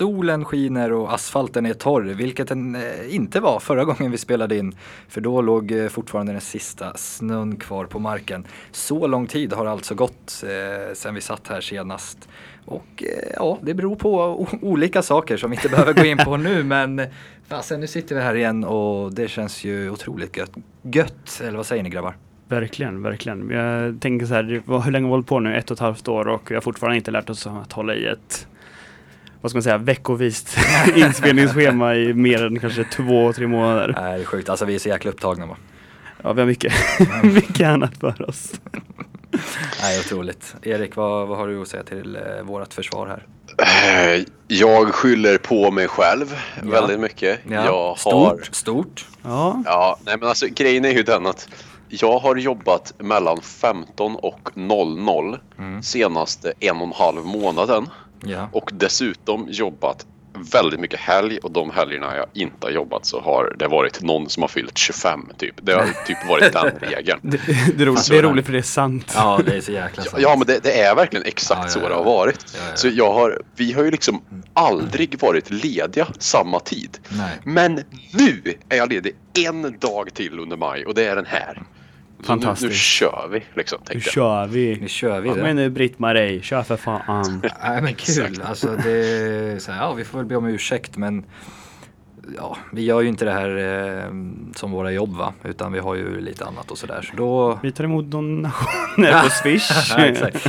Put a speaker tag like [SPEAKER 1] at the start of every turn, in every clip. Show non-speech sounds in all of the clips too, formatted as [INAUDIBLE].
[SPEAKER 1] solen skiner och asfalten är torr, vilket den eh, inte var förra gången vi spelade in. För då låg eh, fortfarande den sista snön kvar på marken. Så lång tid har alltså gått eh, sedan vi satt här senast. Och eh, ja, det beror på olika saker som vi inte behöver gå in på nu [LAUGHS] men fasen nu sitter vi här igen och det känns ju otroligt gött. gött eller vad säger ni grabbar?
[SPEAKER 2] Verkligen, verkligen. Jag tänker så här, hur länge har vi hållit på nu? Ett och ett halvt år och vi har fortfarande inte lärt oss att hålla i ett vad ska man säga, veckovist [LAUGHS] inspelningsschema i mer än kanske två, tre månader.
[SPEAKER 1] Nej, det är sjukt. Alltså vi är så jäkla upptagna va?
[SPEAKER 2] Ja, vi har mycket, [LAUGHS] mycket annat för oss.
[SPEAKER 1] Nej, otroligt. Erik, vad, vad har du att säga till eh, vårt försvar här?
[SPEAKER 3] Eh, jag skyller på mig själv ja. väldigt mycket.
[SPEAKER 1] Ja.
[SPEAKER 3] Jag
[SPEAKER 1] stort, har... stort.
[SPEAKER 3] Ja. ja, nej men alltså grejen är ju den att jag har jobbat mellan 15 och 00 mm. senaste en och en halv månaden.
[SPEAKER 1] Ja.
[SPEAKER 3] Och dessutom jobbat väldigt mycket helg och de helgerna jag inte har jobbat så har det varit någon som har fyllt 25 typ. Det har typ varit den [LAUGHS] regeln.
[SPEAKER 2] Det, det, är roligt, alltså, det är roligt för det är sant.
[SPEAKER 1] Ja, det är så jäkla sant.
[SPEAKER 3] Ja, men det, det är verkligen exakt ja, ja, så det har varit. Så jag har, vi har ju liksom aldrig varit lediga samma tid.
[SPEAKER 1] Nej.
[SPEAKER 3] Men nu är jag ledig en dag till under maj och det är den här.
[SPEAKER 2] Fantastiskt.
[SPEAKER 3] Nu, nu kör vi liksom.
[SPEAKER 2] Nu kör vi.
[SPEAKER 1] Nu kör vi
[SPEAKER 2] det. Men nu Britt-Marie, kör för fan. [LAUGHS]
[SPEAKER 1] Nej men kul. Alltså det så här, ja vi får väl be om ursäkt men ja, vi gör ju inte det här eh, som våra jobb va, utan vi har ju lite annat och sådär. Så då...
[SPEAKER 2] Vi tar emot donationer på [LAUGHS] Swish.
[SPEAKER 1] ja, exakt.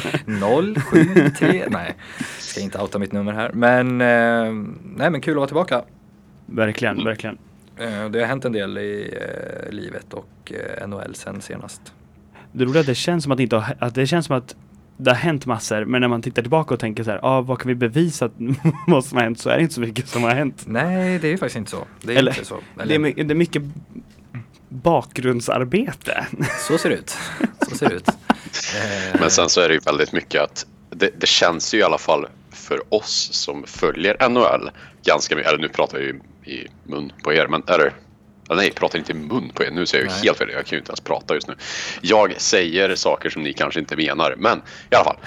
[SPEAKER 1] 073, nej, ska inte outa mitt nummer här. Men, eh, nej men kul att vara tillbaka.
[SPEAKER 2] Verkligen, verkligen.
[SPEAKER 1] Eh, det har hänt en del i eh, livet och eh, NHL sen senast.
[SPEAKER 2] Det roliga är att det känns som att, inte har, att det känns som att det har hänt massor men när man tittar tillbaka och tänker så här, ah, vad kan vi bevisa [LAUGHS] vad som har hänt så är det inte så mycket som har hänt.
[SPEAKER 1] Nej, det är faktiskt inte så.
[SPEAKER 2] Det är, Eller, inte så. Eller... Det, är, det är mycket bakgrundsarbete. [LAUGHS]
[SPEAKER 1] Så ser det ut. Så ser det ut. [LAUGHS]
[SPEAKER 3] Men sen så är det ju väldigt mycket att det, det, känns ju i alla fall för oss som följer NHL ganska mycket, eller nu pratar ju i mun på er, men eller nej, pratar inte i mun på er. Nu säger jag nej. helt fel. Jag kan ju inte ens prata just nu. Jag säger saker som ni kanske inte menar, men i alla fall.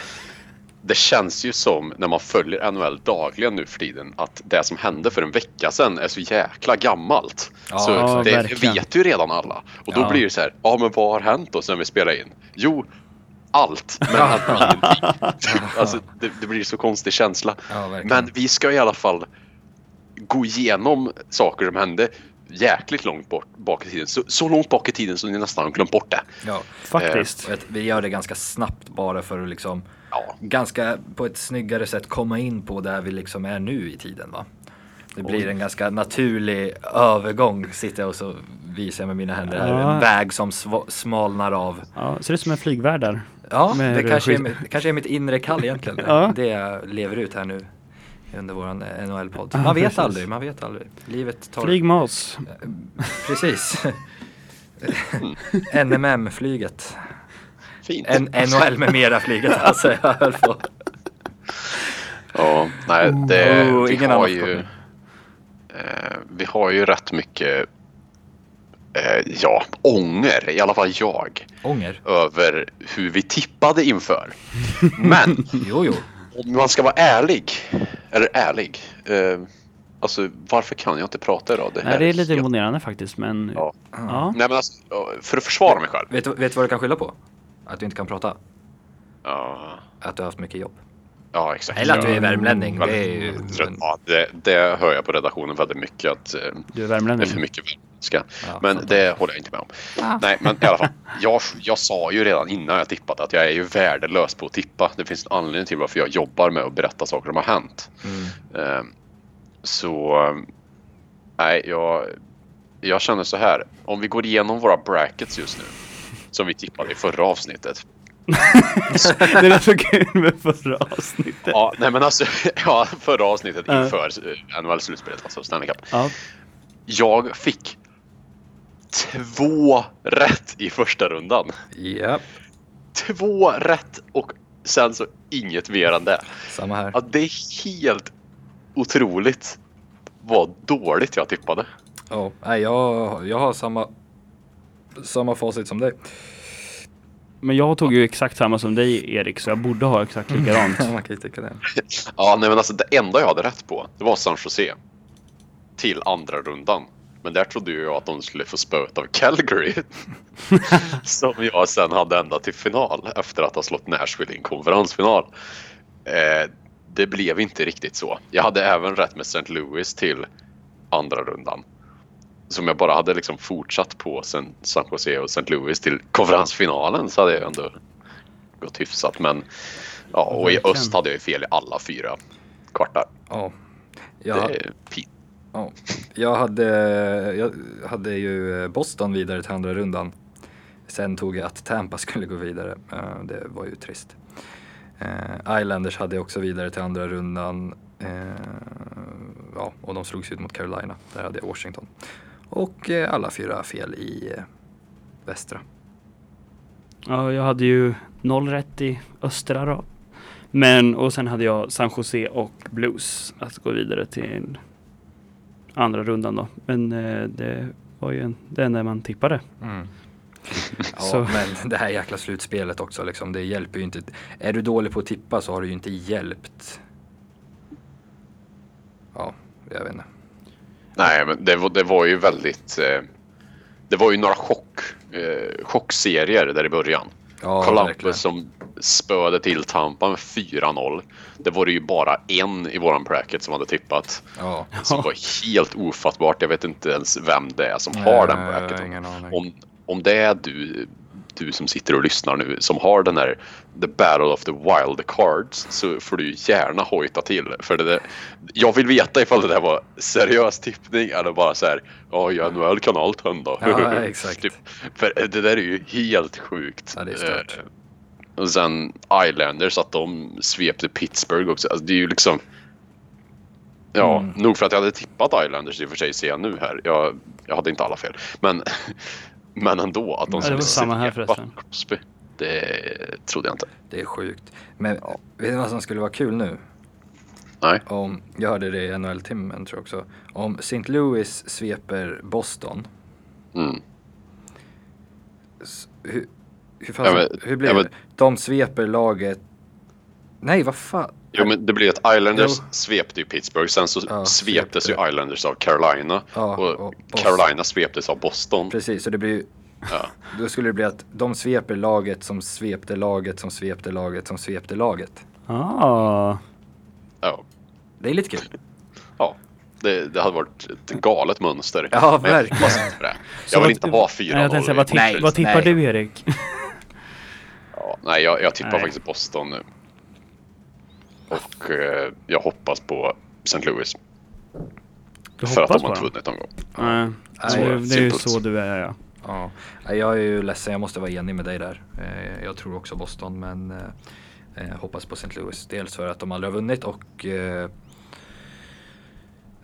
[SPEAKER 3] Det känns ju som när man följer NHL dagligen nu för tiden att det som hände för en vecka sedan är så jäkla gammalt.
[SPEAKER 1] Ja,
[SPEAKER 3] så det verkligen. vet ju redan alla. Och då ja. blir det så här, ja men vad har hänt då sen vi spelade in? Jo, allt men [LAUGHS] ingenting. alltså, det, det, blir så konstig känsla.
[SPEAKER 1] Ja,
[SPEAKER 3] men vi ska i alla fall gå igenom saker som hände jäkligt långt bort, bak i tiden. Så, så långt bak i tiden så ni nästan har glömt bort det.
[SPEAKER 1] Ja,
[SPEAKER 2] faktiskt.
[SPEAKER 1] Eh, vi gör det ganska snabbt bara för att liksom ja. ganska på ett snyggare sätt komma in på där vi liksom är nu i tiden va. Det blir en ganska naturlig övergång. Sitter jag och så visar jag med mina händer här. Ja. En väg som smalnar av.
[SPEAKER 2] Ja, ser ut som en flygvärd där.
[SPEAKER 1] Ja, det kanske är, kanske är mitt inre kall egentligen. ja. Det jag lever ut här nu under våran eh, NHL-podd. Man vet aldrig, man vet aldrig. Livet tar...
[SPEAKER 2] Flyg med oss.
[SPEAKER 1] Eh, precis. [LAUGHS] NMM-flyget.
[SPEAKER 3] Fint.
[SPEAKER 1] NHL med mera flyget alltså jag höll på.
[SPEAKER 3] Ja, nej det, oh, vi har ju eh, Vi har ju rätt mycket eh, ja, ånger, i alla fall jag.
[SPEAKER 1] Ånger?
[SPEAKER 3] Över hur vi tippade inför. Men
[SPEAKER 1] jo, jo.
[SPEAKER 3] Om man ska vara ärlig, eller ärlig. Eh, alltså varför kan jag inte prata idag?
[SPEAKER 2] Det, Nej, det är lite helt... imponerande faktiskt men...
[SPEAKER 3] Ja. ja. Nej, men alltså, för att försvara mig själv.
[SPEAKER 1] Vet, vet du vad du kan skylla på? Att du inte kan prata?
[SPEAKER 3] Ja.
[SPEAKER 1] Att du har haft mycket jobb?
[SPEAKER 3] Ja, exakt.
[SPEAKER 1] Eller att du är värmlänning.
[SPEAKER 3] Det, är ju... ja, det, det hör jag på redaktionen väldigt mycket. Att, eh,
[SPEAKER 2] du är värmlänning?
[SPEAKER 3] Det är för mycket värmländska. Ja, men det håller jag inte med om. Ah. Nej, men i alla fall. Jag, jag sa ju redan innan jag tippade att jag är ju värdelös på att tippa. Det finns en anledning till varför jag jobbar med att berätta saker som har hänt.
[SPEAKER 1] Mm.
[SPEAKER 3] Um, så nej, jag, jag känner så här. Om vi går igenom våra brackets just nu. Som vi tippade i förra avsnittet [LAUGHS]
[SPEAKER 2] det är så kul med förra avsnittet.
[SPEAKER 3] Ja, nej men alltså, [LAUGHS] ja, förra avsnittet inför uh, NHL-slutspelet, alltså Stanley Cup.
[SPEAKER 2] Uh.
[SPEAKER 3] Jag fick två rätt i första rundan.
[SPEAKER 1] Yep.
[SPEAKER 3] Två rätt och sen så inget mer än det.
[SPEAKER 1] Samma här.
[SPEAKER 3] Ja, det är helt otroligt vad dåligt jag tippade.
[SPEAKER 1] Ja, oh, jag, jag har samma, samma facit som dig.
[SPEAKER 2] Men jag tog ju exakt samma som dig Erik, så jag borde ha exakt likadant. [LAUGHS]
[SPEAKER 1] Man kan ju tycka det.
[SPEAKER 3] Ja, nej men alltså det enda jag hade rätt på, det var San Jose. Till andra rundan. Men där trodde jag att de skulle få spöet av Calgary. [LAUGHS] som jag sen hade ända till final efter att ha slått Nashville i en konferensfinal. Eh, det blev inte riktigt så. Jag hade även rätt med St. Louis till andra rundan. Som jag bara hade liksom fortsatt på sen San Jose och St. Louis till konferensfinalen så hade jag ändå gått hyfsat. Men ja, och i öst hade jag fel i alla fyra kvartar.
[SPEAKER 1] Ja.
[SPEAKER 3] Det är pin
[SPEAKER 1] ja. jag, hade, jag hade ju Boston vidare till andra rundan. Sen tog jag att Tampa skulle gå vidare. Eh, det var ju trist. Eh, Islanders hade jag också vidare till andra rundan. Eh, ja, och de slogs ut mot Carolina. Där hade jag Washington. Och alla fyra fel i västra.
[SPEAKER 2] Ja, jag hade ju noll rätt i östra då. Men, och sen hade jag San Jose och Blues att gå vidare till andra rundan då. Men eh, det var ju en, det enda man tippade.
[SPEAKER 1] Mm. [LAUGHS] Ja,
[SPEAKER 2] Så-
[SPEAKER 1] men det här jäkla slutspelet också liksom, det hjälper ju inte. Är du dålig på att tippa så har det ju inte hjälpt. Ja, jag vet inte.
[SPEAKER 3] Nej, men det var, det var ju väldigt... Eh, det var ju några chock, eh, chockserier där i början.
[SPEAKER 1] Ja,
[SPEAKER 3] Columbus
[SPEAKER 1] verkligen.
[SPEAKER 3] som spöade till Tampa med 4-0. Det var det ju bara en i våran bracket som hade tippat.
[SPEAKER 1] Ja.
[SPEAKER 3] Som var helt ofattbart. Jag vet inte ens vem det är som har den
[SPEAKER 1] Nej, har
[SPEAKER 3] bracketen.
[SPEAKER 1] ingen aning.
[SPEAKER 3] Om, om det är du, du som sitter och lyssnar nu som har den här The Battle of the Wild Cards så får du gärna hojta till. För det där, jag vill veta ifall det där var seriös tippning eller bara så här ja i NHL kan allt hända.
[SPEAKER 1] Ja, exakt. [LAUGHS]
[SPEAKER 3] Typ, för det där är ju helt sjukt.
[SPEAKER 1] Ja, det är stört.
[SPEAKER 3] Och sen Islanders att de svepte Pittsburgh också. Alltså, det är ju liksom Ja,
[SPEAKER 1] Mm.
[SPEAKER 3] nog för att jag hade tippat Islanders i och för sig ser jag nu här. Jag, jag hade inte alla fel. Men, [LAUGHS] men ändå att de
[SPEAKER 2] Ja,
[SPEAKER 3] skulle
[SPEAKER 2] var samma här
[SPEAKER 3] svepa
[SPEAKER 2] förresten.
[SPEAKER 3] Crosby. Det trodde jag inte.
[SPEAKER 1] Det är sjukt. Men vet du vad som skulle vara kul nu?
[SPEAKER 3] Nej.
[SPEAKER 1] Om, jag hörde det i NHL-timmen tror jag också. Om St. Louis sveper Boston.
[SPEAKER 3] Mm.
[SPEAKER 1] s- Hur, hur,
[SPEAKER 3] Ja,
[SPEAKER 1] fan,
[SPEAKER 3] men-
[SPEAKER 1] hur blir
[SPEAKER 3] ja,
[SPEAKER 1] det?
[SPEAKER 3] men-
[SPEAKER 1] De sveper laget... Nej, vad fan?
[SPEAKER 3] Jo men det blir att Islanders
[SPEAKER 1] Jo.
[SPEAKER 3] svepte ju Pittsburgh. Sen så
[SPEAKER 1] Ja,
[SPEAKER 3] sveptes
[SPEAKER 1] svepte.
[SPEAKER 3] ju Islanders av Carolina.
[SPEAKER 1] Ja,
[SPEAKER 3] och,
[SPEAKER 1] och.
[SPEAKER 3] Carolina sveptes av Boston.
[SPEAKER 1] Precis, så det blir ju...
[SPEAKER 3] Ja. [LAUGHS]
[SPEAKER 1] Då skulle det bli att de sveper laget som svepte laget som svepte laget som svepte laget.
[SPEAKER 2] Ah,
[SPEAKER 3] Ja.
[SPEAKER 1] Det är lite kul.
[SPEAKER 3] ja. Det, det hade varit ett galet mönster.
[SPEAKER 1] Ja,
[SPEAKER 3] Men jag
[SPEAKER 1] verkligen.
[SPEAKER 2] Så
[SPEAKER 3] Jag vill inte ha fyra
[SPEAKER 2] nej, jag tänkte vad, tipp,
[SPEAKER 1] Nej,
[SPEAKER 2] vad tippar
[SPEAKER 1] nej.
[SPEAKER 2] du Erik? [LAUGHS]
[SPEAKER 3] Nej, jag, jag tippar
[SPEAKER 2] Nej.
[SPEAKER 3] faktiskt Boston nu. Och eh, jag hoppas på St. Louis.
[SPEAKER 2] Du
[SPEAKER 3] för att de har
[SPEAKER 2] dem?
[SPEAKER 3] vunnit någon gång.
[SPEAKER 2] Nej,
[SPEAKER 1] Så
[SPEAKER 2] det, är- det är ju så du är ja.
[SPEAKER 1] Ja. Jag är ju ledsen, jag måste vara enig med dig där. Eh, Jag tror också Boston, men eh, eh, hoppas på St. Louis. Dels för att de aldrig har vunnit och eh,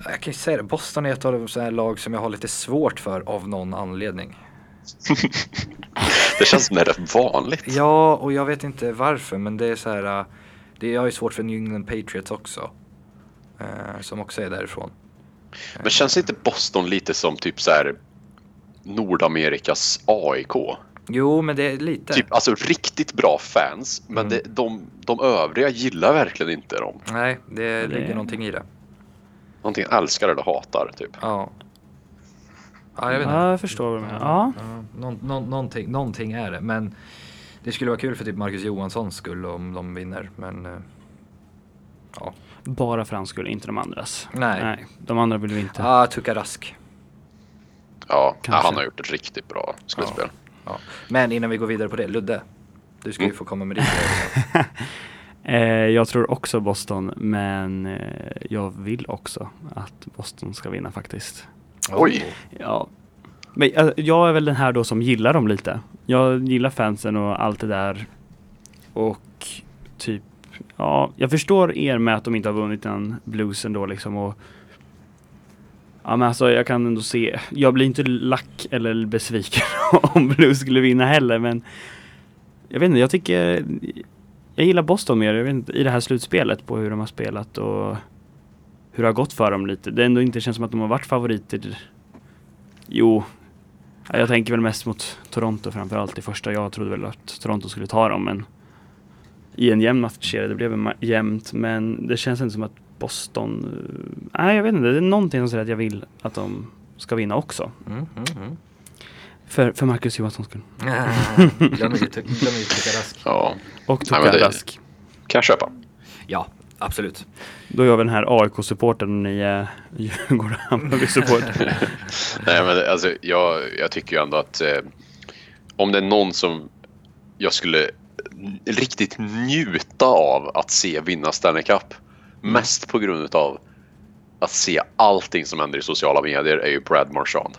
[SPEAKER 1] jag kan ju säga det, Boston är ett av de lag som jag har lite svårt för av någon anledning. [LAUGHS]
[SPEAKER 3] Det känns som det är rätt vanligt.
[SPEAKER 1] Ja, och jag vet inte varför, men det är så här. eh, Det jag har ju svårt för New England Patriots också. eh, Som också är därifrån.
[SPEAKER 3] Men känns inte Boston lite som typ så här Nordamerikas AIK?
[SPEAKER 1] Jo, men det är lite.
[SPEAKER 3] Typ, alltså riktigt bra fans, men
[SPEAKER 1] Mm.
[SPEAKER 3] det, de, de övriga gillar verkligen inte dem.
[SPEAKER 1] Nej, det,
[SPEAKER 2] Det-
[SPEAKER 1] ligger någonting i det.
[SPEAKER 3] Någonting älskar eller hatar typ.
[SPEAKER 1] Ja. Ja, jag vet inte.
[SPEAKER 2] Ja, jag förstår vad du menar. Ja.
[SPEAKER 1] Ja, någon, någonting, någonting är det, men det skulle vara kul för typ Marcus Johanssons skull om de vinner, men eh, ja.
[SPEAKER 2] Bara för hans skull, inte de andras.
[SPEAKER 1] Nej.
[SPEAKER 2] de andra vill vi inte.
[SPEAKER 1] Ah, Tuka Rask.
[SPEAKER 3] Ja,
[SPEAKER 2] Kanske.
[SPEAKER 3] han har gjort ett riktigt bra slutspel.
[SPEAKER 1] Ja. Men innan vi går vidare på det, Ludde. Du ska ju
[SPEAKER 3] Mm.
[SPEAKER 1] få komma med ditt. [LAUGHS]
[SPEAKER 2] Eh, jag tror också Boston, men eh, jag vill också att Boston ska vinna faktiskt.
[SPEAKER 3] Oj.
[SPEAKER 2] Ja. Men eh, jag är väl den här då som gillar dem lite. Jag gillar fansen och allt det där. Och typ, ja, jag förstår er med att de inte har vunnit den bluesen då liksom och Ja men alltså jag kan ändå se, jag blir inte lack eller besviken [LAUGHS] om Blues skulle vinna heller men Jag vet inte, jag tycker Jag gillar Boston mer, jag vet inte, i det här slutspelet på hur de har spelat och hur det har gått för dem lite. Det ändå inte känns som att de har varit favoriter Jo Ja, Jag tänker väl mest mot Toronto framförallt i första. Jag trodde väl att Toronto skulle ta dem men i en jämn matchserie. Det blev jämnt men det känns inte som att Boston... eh, Nej jag vet inte, det är någonting som säger att jag vill att de ska vinna också.
[SPEAKER 1] Mm, mm, mm.
[SPEAKER 2] För, för Marcus Johanssons skull. [LAUGHS]
[SPEAKER 1] Glöm inte, Rask.
[SPEAKER 3] Ja,
[SPEAKER 2] Och Tuka
[SPEAKER 3] det-
[SPEAKER 2] Rask.
[SPEAKER 3] kan jag köpa.
[SPEAKER 1] Ja, absolut.
[SPEAKER 2] Då är jag väl den här AIK-supporten och ni är Djurgården-Hammarby-supporter. [LAUGHS] [LAUGHS]
[SPEAKER 3] Nej, men alltså, jag, jag tycker ju ändå att eh, om det är någon som jag skulle riktigt njuta av att se vinna Stanley Cup. Mest på grund av att se allting som händer i sociala medier är ju Brad Marchand.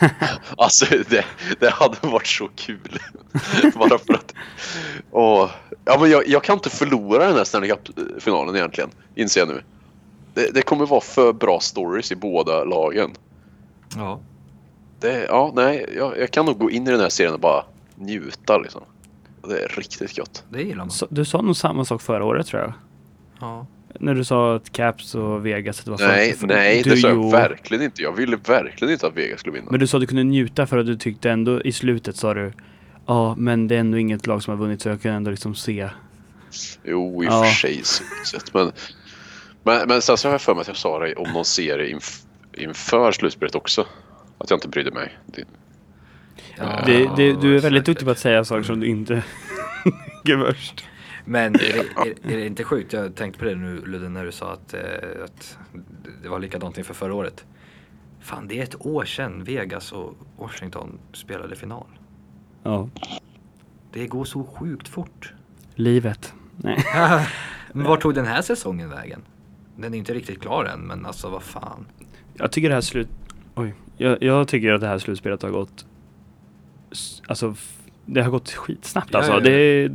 [SPEAKER 3] [LAUGHS] alltså det, det hade varit så kul. [LAUGHS] Bara för att... Och, ja, men jag, jag kan inte förlora den här Stanley Cup-finalen egentligen, inser jag nu. Det, det kommer vara för bra stories i båda lagen.
[SPEAKER 1] Ja.
[SPEAKER 3] Det, ja, nej, jag, jag kan nog gå in i den här serien och bara njuta liksom. Det är riktigt gott.
[SPEAKER 1] Det gillar man.
[SPEAKER 2] Så, du sa nog samma sak förra året tror jag.
[SPEAKER 1] Ja.
[SPEAKER 2] När du sa att Caps och Vegas att det var
[SPEAKER 3] Nej,
[SPEAKER 2] för-
[SPEAKER 3] nej, det sa jag verkligen inte. Jag ville verkligen inte att Vegas skulle vinna.
[SPEAKER 2] Men du sa att du kunde njuta för att du tyckte ändå i slutet sa du Ja men det är ändå inget lag som har vunnit så jag kan ändå liksom se
[SPEAKER 3] Jo, i och
[SPEAKER 2] Ja.
[SPEAKER 3] för sig sett. Men, men, men sen så har jag för mig att jag sa det om någon serie inf, inför slutspelet också. Att jag inte brydde mig. Det,
[SPEAKER 1] Ja,
[SPEAKER 2] det, det, Du är väldigt duktig på att säga saker som du inte [LAUGHS] värst.
[SPEAKER 1] Men är det, är, är det inte sjukt? Jag tänkte på det nu Ludde när du sa att, eh, att det var likadant inför förra året. Fan, det är ett år sedan Vegas och Washington spelade final.
[SPEAKER 2] Ja,
[SPEAKER 1] Det går så sjukt fort.
[SPEAKER 2] livet. Nej. [LAUGHS]
[SPEAKER 1] men var tog den här säsongen vägen? Den är inte riktigt klar än, men alltså vad fan.
[SPEAKER 2] Jag tycker det här slut... Oj. Jag, jag tycker att det här slutspelet har gått... Alltså, det har gått skitsnabbt
[SPEAKER 1] Ja,
[SPEAKER 2] alltså.
[SPEAKER 1] ja, ja.
[SPEAKER 2] Det, är-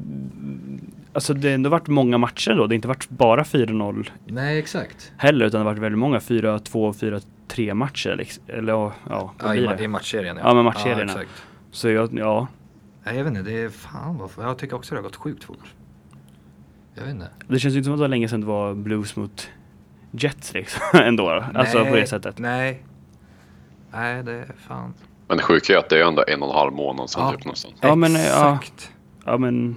[SPEAKER 2] alltså det har ändå varit många matcher då. Det har inte varit bara 4-0
[SPEAKER 1] Nej, exakt.
[SPEAKER 2] heller utan det har varit väldigt många 4-2, 4-3 matcher liksom. Eller ja, ja
[SPEAKER 1] Ja, i,
[SPEAKER 2] det?
[SPEAKER 1] i matchserien
[SPEAKER 2] Ja, men matchserierna.
[SPEAKER 1] exakt.
[SPEAKER 2] Så jag, ja.
[SPEAKER 1] Nej, jag vet inte, det är fan vad, jag tycker också det har gått sjukt fort. Jag vet inte.
[SPEAKER 2] Det känns ju inte som att det var länge sedan det var Blues mot Jets liksom [LAUGHS] ändå. Alltså på det sättet.
[SPEAKER 1] Nej. Nej, det är fan.
[SPEAKER 3] men det sjuka är att det är ändå en och en halv månad sedan
[SPEAKER 1] Ja.
[SPEAKER 3] typ någonstans.
[SPEAKER 2] Ja, men, ja.
[SPEAKER 1] Exakt.
[SPEAKER 2] Ja men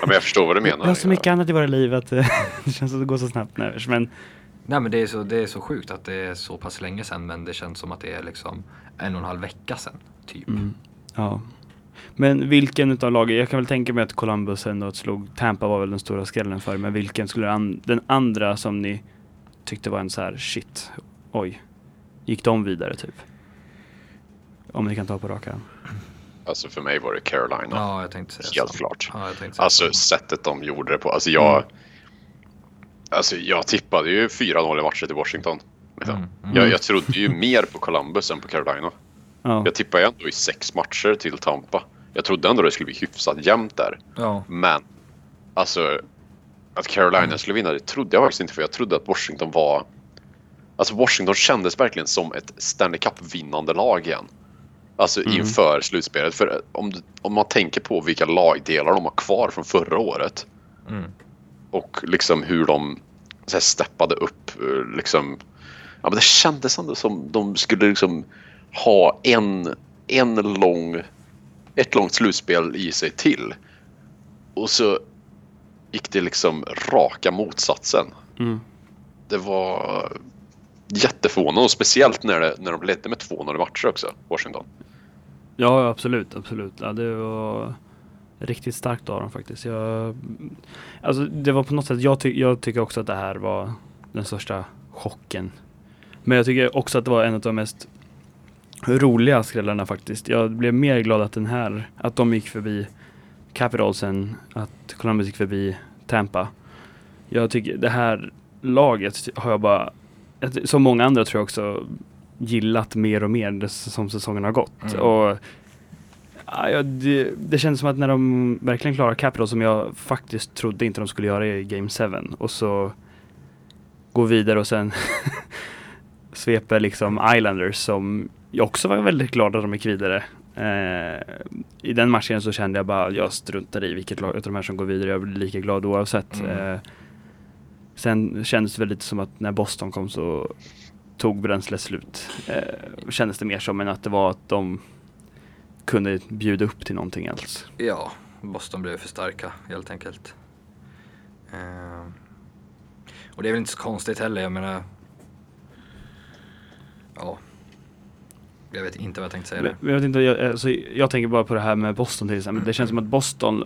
[SPEAKER 3] Ja, men jag förstår vad du menar.
[SPEAKER 2] vi har så mycket annat i våra liv att eh, [LAUGHS] det känns som att det går så snabbt nu. Men
[SPEAKER 1] Nej men det är, så, det är så sjukt att det är så pass länge sedan men det känns som att det är liksom en och en halv vecka sedan. Typ.
[SPEAKER 2] Mm, ja. Men vilken utav lagen, jag kan väl tänka mig att Columbus ändå slog Tampa var väl den stora skrällen för men vilken skulle an, den andra som ni tyckte var en så här shit, oj, gick de vidare typ? Om ni kan ta på rak arm.
[SPEAKER 3] Alltså för mig var det Carolina.
[SPEAKER 1] Ja, jag tänkte säga
[SPEAKER 3] Helt
[SPEAKER 1] så.
[SPEAKER 3] klart.
[SPEAKER 1] Ja, jag tänkte säga
[SPEAKER 3] Alltså
[SPEAKER 1] så.
[SPEAKER 3] sättet de gjorde det på. Alltså jag,
[SPEAKER 2] Mm.
[SPEAKER 3] alltså jag tippade ju 4-0 i matcher till Washington. Liksom.
[SPEAKER 1] Mm, mm.
[SPEAKER 3] Jag, jag trodde ju mer på Columbus än på Carolina.
[SPEAKER 2] Ja,
[SPEAKER 3] Jag tippade ändå i sex matcher till Tampa. Jag trodde ändå det skulle bli hyfsat jämnt där.
[SPEAKER 1] Ja.
[SPEAKER 3] Men alltså att Carolina skulle vinna det trodde jag faktiskt inte för jag trodde att Washington var Alltså Washington kändes verkligen som ett Stanley Cup-vinnande lag igen. Alltså
[SPEAKER 2] Mm.
[SPEAKER 3] inför slutspelet. För om, du- om man tänker på vilka lagdelar de har kvar från förra året
[SPEAKER 1] Mm.
[SPEAKER 3] och liksom hur de så här, steppade upp. Liksom, ja, men det kändes ändå som de skulle liksom ha en, en lång, ett långt slutspel i sig till. Och så gick det liksom raka motsatsen.
[SPEAKER 2] mm.
[SPEAKER 3] Det var jätteförvånande och speciellt när, det, när de ledde med 2-0 i matcher också, Washington.
[SPEAKER 2] ja absolut, absolut. Ja, det var riktigt starkt av dem faktiskt. Jag, alltså det var på något sätt, jag, ty, jag tycker också att det här var den största chocken. Men jag tycker också att det var en av de mest roliga skrällarna faktiskt. Jag blev mer glad att den här, att de gick förbi Capitals än att Columbus gick förbi Tampa. Jag tycker det här laget har jag bara, som många andra tror jag också, gillat mer och mer som säsongen har gått.
[SPEAKER 1] Mm.
[SPEAKER 2] Och ja, det, det kändes som att när de verkligen klarar Capitals som jag faktiskt trodde inte de skulle göra i Game 7 och så gå vidare och sen [LAUGHS] sveper liksom Islanders som jag också var väldigt glad att de gick vidare. Eh, I den matchen så kände jag bara, jag struntar i vilket lag av de här som går vidare, jag blir lika glad oavsett.
[SPEAKER 1] Mm.
[SPEAKER 2] Eh, sen kändes det väl lite som att när Boston kom så tog bränsle slut. Eh, kändes det mer som än att det var att de kunde bjuda upp till någonting alls.
[SPEAKER 1] Ja, Boston blev för starka helt enkelt. Eh, och det är väl inte så konstigt heller, jag menar. Ja. Jag vet inte vad jag tänkte säga.
[SPEAKER 2] Men Jag, vet inte, jag, alltså, jag tänker bara på det här med Boston till exempel. Det känns som att Boston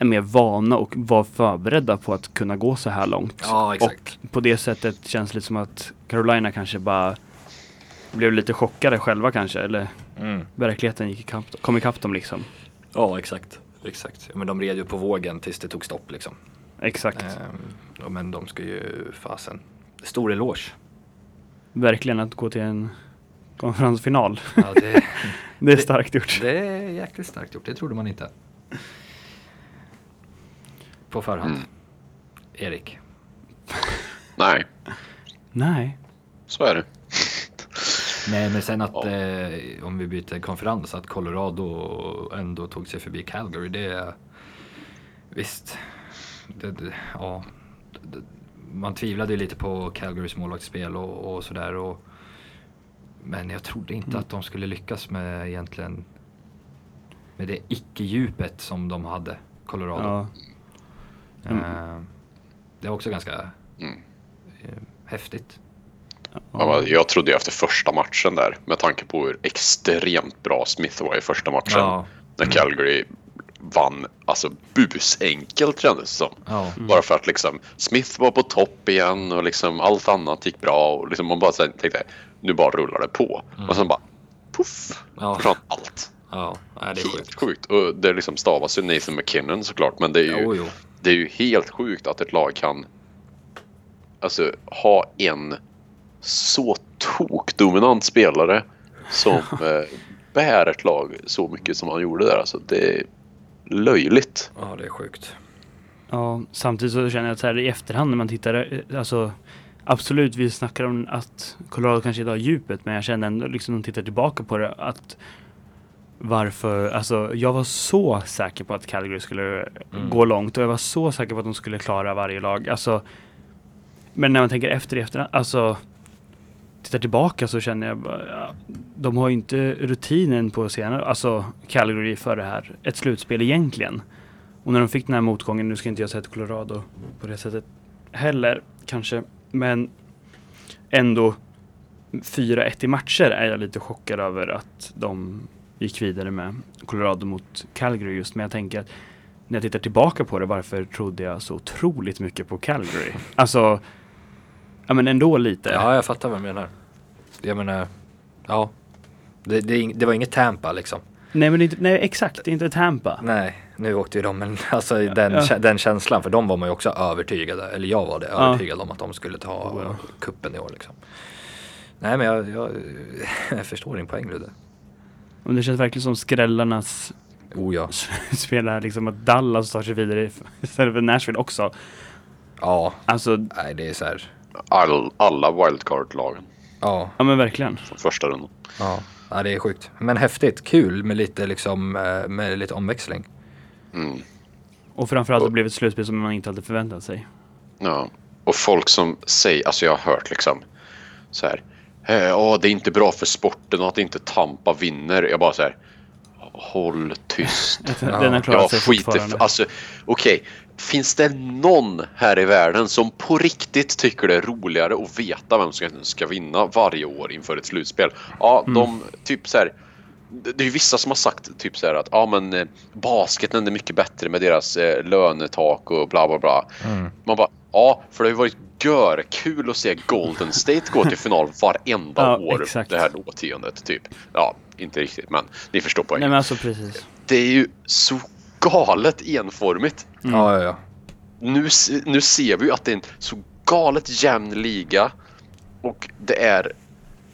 [SPEAKER 2] är mer vana och var förberedda på att kunna gå så här långt.
[SPEAKER 1] Ja, exakt.
[SPEAKER 2] Och på det sättet känns det lite som att Carolina kanske bara blev lite chockade själva kanske. Eller
[SPEAKER 1] Mm.
[SPEAKER 2] verkligheten gick ikapp, kom ikapp dem liksom.
[SPEAKER 1] Ja, exakt. Exakt. Men de red ju på vågen tills det tog stopp liksom.
[SPEAKER 2] Exakt.
[SPEAKER 1] Ehm, men de ska ju fasen. Stor eloge.
[SPEAKER 2] Verkligen att gå till en konferensfinal.
[SPEAKER 1] Ja, det, [LAUGHS]
[SPEAKER 2] Det är starkt gjort.
[SPEAKER 1] det är jäkligt starkt gjort. Det trodde man inte. På förhand.
[SPEAKER 3] Mm.
[SPEAKER 1] Erik.
[SPEAKER 3] Nej,
[SPEAKER 2] Nej.
[SPEAKER 3] så är det.
[SPEAKER 1] Nej men sen att
[SPEAKER 3] Ja.
[SPEAKER 1] eh, om vi byter konferens att Colorado ändå tog sig förbi Calgary det visst. Det, det, ja, det, man tvivlade ju lite på Calgarys målvaktsspel och, och sådär. Och, men jag trodde inte
[SPEAKER 2] Mm.
[SPEAKER 1] att de skulle lyckas med egentligen med det icke-djupet som de hade, Colorado.
[SPEAKER 2] Ja. Mm.
[SPEAKER 1] Eh, det var också ganska
[SPEAKER 3] Mm.
[SPEAKER 1] eh, häftigt.
[SPEAKER 3] Ja, Jag trodde ju efter första matchen där med tanke på hur extremt bra Smith var i första matchen.
[SPEAKER 1] Ja.
[SPEAKER 3] När Calgary vann alltså busenkelt kändes det som.
[SPEAKER 1] Ja.
[SPEAKER 3] Bara för att liksom Smith var på topp igen och liksom allt annat gick bra och liksom man bara så här tänkte nu bara rullar det på. Och sen bara puff
[SPEAKER 1] Ja.
[SPEAKER 3] försvann allt.
[SPEAKER 1] Ja, nej, det är
[SPEAKER 3] Helt
[SPEAKER 1] sjukt.
[SPEAKER 3] sjukt. Och det liksom stavas ju Nathan McKinnon såklart men det är ju,
[SPEAKER 1] Jo, jo.
[SPEAKER 3] Det är ju helt sjukt att ett lag kan alltså ha en så tokdominant spelare som [LAUGHS] eh, bär ett lag så mycket som han gjorde där. Alltså, det är löjligt.
[SPEAKER 1] Ja, det är sjukt.
[SPEAKER 2] Ja, samtidigt så känner jag att så här i efterhand när man tittar, eh, alltså absolut vi snackar om att Colorado kanske inte har djupet men jag känner ändå liksom när man tittar tillbaka på det att varför, alltså jag var så säker på att Calgary skulle
[SPEAKER 1] Mm.
[SPEAKER 2] gå långt och jag var så säker på att de skulle klara varje lag. Alltså, men när man tänker efter i efterhand, alltså tittar tillbaka så känner jag bara, ja, de har ju inte rutinen på senare, alltså Calgary för det här, ett slutspel egentligen. Och när de fick den här motgången, nu ska inte jag säga till Colorado på det sättet heller kanske, men ändå 4-1 i matcher är jag lite chockad över att de gick vidare med Colorado mot Calgary just, men jag tänker att när jag tittar tillbaka på det, varför trodde jag så otroligt mycket på Calgary? Alltså, ja men ändå lite.
[SPEAKER 1] Ja, jag fattar vad du menar. Jag menar, ja. Det, det, det var inget Tampa liksom.
[SPEAKER 2] Nej men inte, nej exakt, det är inte Tampa.
[SPEAKER 1] Nej, nu åkte ju de, men [LAUGHS] alltså den,
[SPEAKER 2] Ja.
[SPEAKER 1] den känslan, för de var man ju också övertygade, eller jag var det,
[SPEAKER 2] Ja.
[SPEAKER 1] övertygad om att de skulle ta
[SPEAKER 2] Oh, ja.
[SPEAKER 1] kuppen i år liksom. Nej men jag, jag, [LAUGHS] jag förstår din poäng Ludde.
[SPEAKER 2] Och det känns verkligen som skrällarnas
[SPEAKER 1] Oh ja. [LAUGHS]
[SPEAKER 2] spelare, liksom att Dallas tar sig vidare [LAUGHS] istället för Nashville också.
[SPEAKER 1] Ja,
[SPEAKER 2] Alltså,
[SPEAKER 1] nej det är så här.
[SPEAKER 3] All, alla wildcard-lagen
[SPEAKER 1] Ja,
[SPEAKER 2] ja men verkligen.
[SPEAKER 3] från första rundan.
[SPEAKER 1] ja. ja, det är sjukt. Men häftigt, kul med lite liksom, eh, med lite omväxling.
[SPEAKER 3] Mm.
[SPEAKER 2] Och framförallt det blev ett slutspel som man inte hade förväntat sig.
[SPEAKER 3] Ja. Och folk som säger, alltså jag har hört liksom så här. "Eh, Ja, det är inte bra för sporten och att inte Tampa vinner. Jag bara så här. Håll tyst. [LAUGHS]
[SPEAKER 2] Den har klarat sig
[SPEAKER 3] skiter
[SPEAKER 2] fortfarande.
[SPEAKER 3] alltså okej. Finns det någon här i världen som på riktigt tycker det är roligare att veta vem som ska vinna varje år inför ett slutspel? Ja,
[SPEAKER 2] Mm.
[SPEAKER 3] de typ så här. Det är ju vissa som har sagt typ så här att ja men eh, basketen är mycket bättre med deras eh, lönetak och bla bla bla. Man bara ja, för det har ju varit görkul att se Golden State gå till final varenda [LAUGHS]
[SPEAKER 2] Ja,
[SPEAKER 3] år
[SPEAKER 2] exakt.
[SPEAKER 3] det här årtiondet typ. Ja, inte riktigt men ni förstår poängen.
[SPEAKER 2] Nej men alltså precis.
[SPEAKER 3] Det är ju så galet enformigt.
[SPEAKER 2] Mm.
[SPEAKER 1] Ja, ja, ja.
[SPEAKER 3] Nu, nu ser vi ju att det är en så galet jämn liga och det är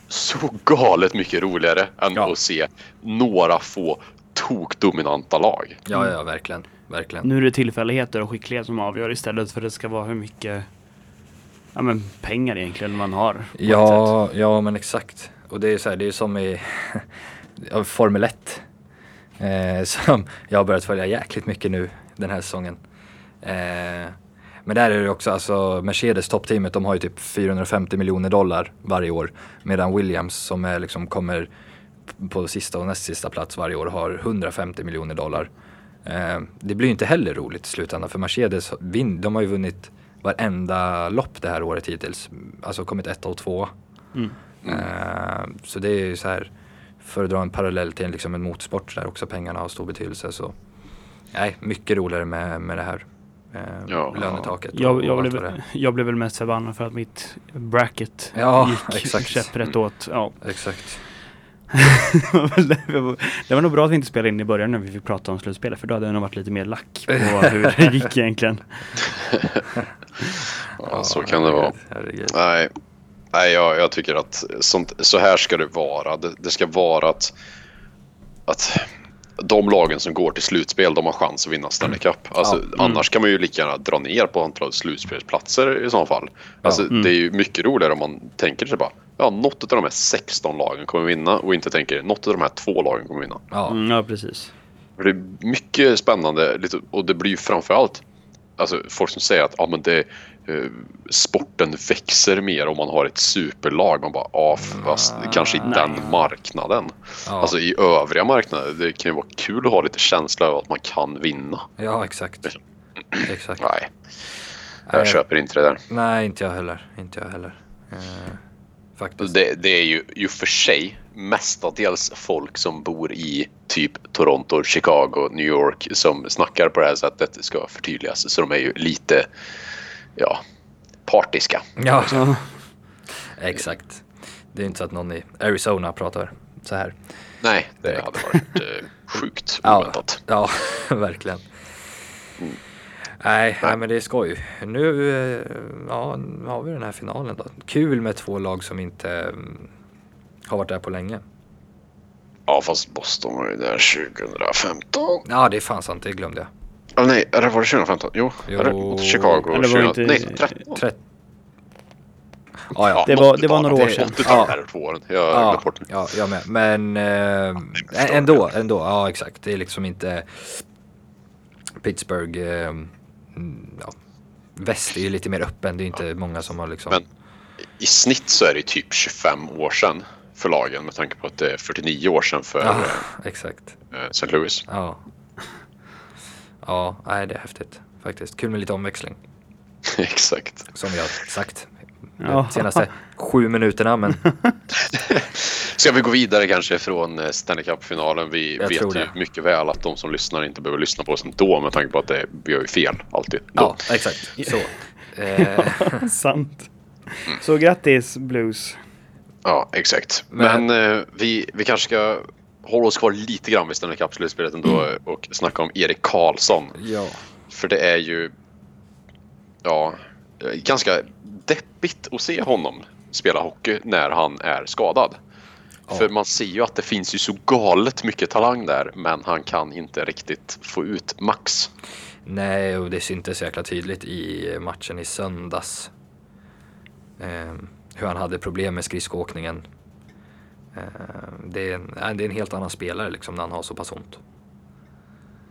[SPEAKER 3] så galet mycket roligare än
[SPEAKER 1] Ja.
[SPEAKER 3] att se några få tokdominanta lag.
[SPEAKER 1] Ja, ja, verkligen. Verkligen.
[SPEAKER 2] Nu är det tillfälligheter och skicklighet som avgör istället för att det ska vara hur mycket ja, men pengar egentligen man har.
[SPEAKER 1] Ja, ja men exakt. Och det är så här, det är som i [LAUGHS] Formel 1. Eh, som jag har börjat följa jäkligt mycket nu den här säsongen. Eh, Men där är det också, alltså Mercedes toppteamet, de har ju typ 450 miljoner dollar varje år. Medan Williams som är liksom kommer på sista och näst sista plats varje år har 150 miljoner dollar. Eh, det blir ju inte heller roligt i slutändan för Mercedes, de har ju vunnit varenda lopp det här året hittills. Alltså kommit ett och två.
[SPEAKER 2] Mm.
[SPEAKER 1] Eh, så det är ju så här, för att dra en parallell till en, liksom en motorsport där också pengarna har stor betydelse. Så nej, mycket roligare med, med det här. Eh,
[SPEAKER 3] Ja.
[SPEAKER 1] lönetaket. och-
[SPEAKER 2] Jag, jag, blev, [LAUGHS] jag blev väl mest förbannad för att mitt bracket
[SPEAKER 1] Ja,
[SPEAKER 2] gick [LAUGHS]
[SPEAKER 1] exakt.
[SPEAKER 2] käpprätt åt. Ja.
[SPEAKER 1] Exakt. [LAUGHS]
[SPEAKER 2] det, var det nog bra att vi inte spelade in i början när vi fick prata om slutspelet för då hade jag nog varit lite mer lack på [LAUGHS] hur det gick egentligen. [LAUGHS]
[SPEAKER 3] Ja, så kan det vara.
[SPEAKER 1] Herregud.
[SPEAKER 3] Nej, Nej jag, jag tycker att sånt, så här ska det vara. Det, det ska vara att, att de lagen som går till slutspel de har chans att vinna Stanley Cup. Alltså,
[SPEAKER 1] Ja,
[SPEAKER 3] Annars kan man ju lika gärna dra ner på antalet slutspelsplatser i så fall. Alltså,
[SPEAKER 1] Ja,
[SPEAKER 2] mm.
[SPEAKER 3] Det är ju mycket roligare om man tänker sig bara ja, något av de här 16 lagen kommer vinna och inte tänker något av de här två lagen kommer vinna.
[SPEAKER 1] Ja,
[SPEAKER 2] Mm, ja, precis.
[SPEAKER 3] Det är mycket spännande och det blir ju framförallt alltså, folk som säger att ja, men det, sporten växer mer om man har ett superlag. Man bara, ja, fast kanske i
[SPEAKER 2] Nej.
[SPEAKER 3] den marknaden.
[SPEAKER 1] ja,
[SPEAKER 3] Alltså i övriga marknader, det kan ju vara kul att ha lite känsla av att man kan vinna.
[SPEAKER 1] ja exakt. [CLEARS THROAT] exakt.
[SPEAKER 3] Nej, jag
[SPEAKER 1] Nej,
[SPEAKER 3] köper inte det där.
[SPEAKER 1] nej, inte jag heller. Inte jag heller. Eh, faktiskt.
[SPEAKER 3] Det, det är ju, ju för sig mestadels folk som bor i typ Toronto, Chicago, New York som snackar på det här sättet ska förtydligas. Så de är ju lite, ja, partiska.
[SPEAKER 1] Ja,
[SPEAKER 2] Ja. [LAUGHS]
[SPEAKER 1] exakt. Det är inte så att någon i Arizona pratar så här.
[SPEAKER 3] Nej, det
[SPEAKER 1] Direkt.
[SPEAKER 3] hade varit eh, [LAUGHS] sjukt
[SPEAKER 1] Ja,
[SPEAKER 3] oväntat.
[SPEAKER 1] ja [LAUGHS] verkligen. Nej, nej, men det är skoj. Nu eh, ja, nu har vi den här finalen då. Kul med två lag som inte mm, har varit där på länge.
[SPEAKER 3] Ja, fast Boston var ju där 2015.
[SPEAKER 1] Ja, det är fan sant, det glömde jag.
[SPEAKER 3] Ah, nej, eller var det 2015? Jo,
[SPEAKER 1] Jo.
[SPEAKER 3] eller mot Chicago.
[SPEAKER 2] Eller var det
[SPEAKER 3] 20,
[SPEAKER 2] inte-
[SPEAKER 3] Nej, 13.
[SPEAKER 1] Tret... Ja, ja.
[SPEAKER 2] Det var- det var några år
[SPEAKER 3] Det är
[SPEAKER 2] sedan.
[SPEAKER 3] 80-talet
[SPEAKER 1] Ja.
[SPEAKER 3] två åren. Jag
[SPEAKER 1] Ja,
[SPEAKER 3] bort.
[SPEAKER 1] ja, jag med. Men eh, ändå, ändå, ja exakt. Det är liksom inte Pittsburgh, eh, mm, ja. Väst är ju lite mer öppen, det är inte många som har liksom
[SPEAKER 3] Men- I snitt så är det typ 25 år sedan för lagen med tanke på att det är 49 år sedan för
[SPEAKER 1] Ja, exakt.
[SPEAKER 3] eh, St. Louis.
[SPEAKER 1] Ja. Ja, nej det är häftigt faktiskt. Kul med lite omväxling. [LAUGHS]
[SPEAKER 3] Exakt.
[SPEAKER 1] Som har sagt
[SPEAKER 2] Ja.
[SPEAKER 1] de senaste sju minuterna. Men [LAUGHS]
[SPEAKER 3] Ska vi gå vidare kanske från eh, Stanley Cup-finalen? Vi
[SPEAKER 1] Jag
[SPEAKER 3] vet ju
[SPEAKER 1] det.
[SPEAKER 3] mycket väl att de som lyssnar inte behöver lyssna på oss ändå med tanke på att det, vi gör ju fel alltid.
[SPEAKER 1] ja, exakt. Så. [LAUGHS] Eh,
[SPEAKER 2] Sant. Så grattis Blues.
[SPEAKER 3] Ja, exakt. Men,
[SPEAKER 1] Men-
[SPEAKER 3] eh, vi, vi kanske ska hålla oss kvar lite grann vid Stanley Cup-slutspelet ändå
[SPEAKER 1] Mm.
[SPEAKER 3] och snacka om Erik Karlsson.
[SPEAKER 1] ja.
[SPEAKER 3] För det är ju ja, ganska deppigt att se honom spela hockey när han är skadad.
[SPEAKER 1] Ja.
[SPEAKER 3] För man ser ju att det finns ju så galet mycket talang där men han kan inte riktigt få ut max.
[SPEAKER 1] Nej, och det syntes jäkla tydligt i matchen i söndags. Eh, hur han hade problem med skridskoåkningen. Eh, det, är en, det är en helt annan spelare liksom när han har så pass ont.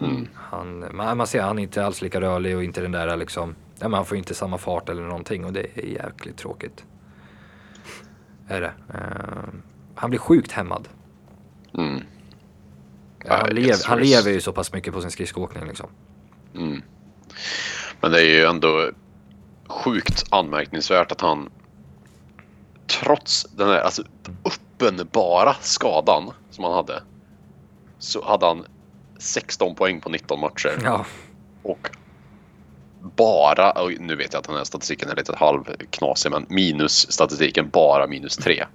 [SPEAKER 3] Mm.
[SPEAKER 1] Han, man, man ser han är inte alls lika rörlig och inte den där liksom, ja, men han får inte samma fart eller någonting och det är jäkligt tråkigt. Är det. Eh, han blir sjukt hämmad.
[SPEAKER 3] Mm.
[SPEAKER 1] Ja, han, lev, han lever ju så pass mycket på sin skridskoåkning liksom.
[SPEAKER 3] Mm. Men det är ju ändå sjukt anmärkningsvärt att han trots den här alltså, uppenbara skadan som han hade så hade han 16 poäng på 19 matcher
[SPEAKER 1] Ja,
[SPEAKER 3] och bara, och nu vet jag att den här statistiken är lite halvknasig men minus statistiken bara minus 3.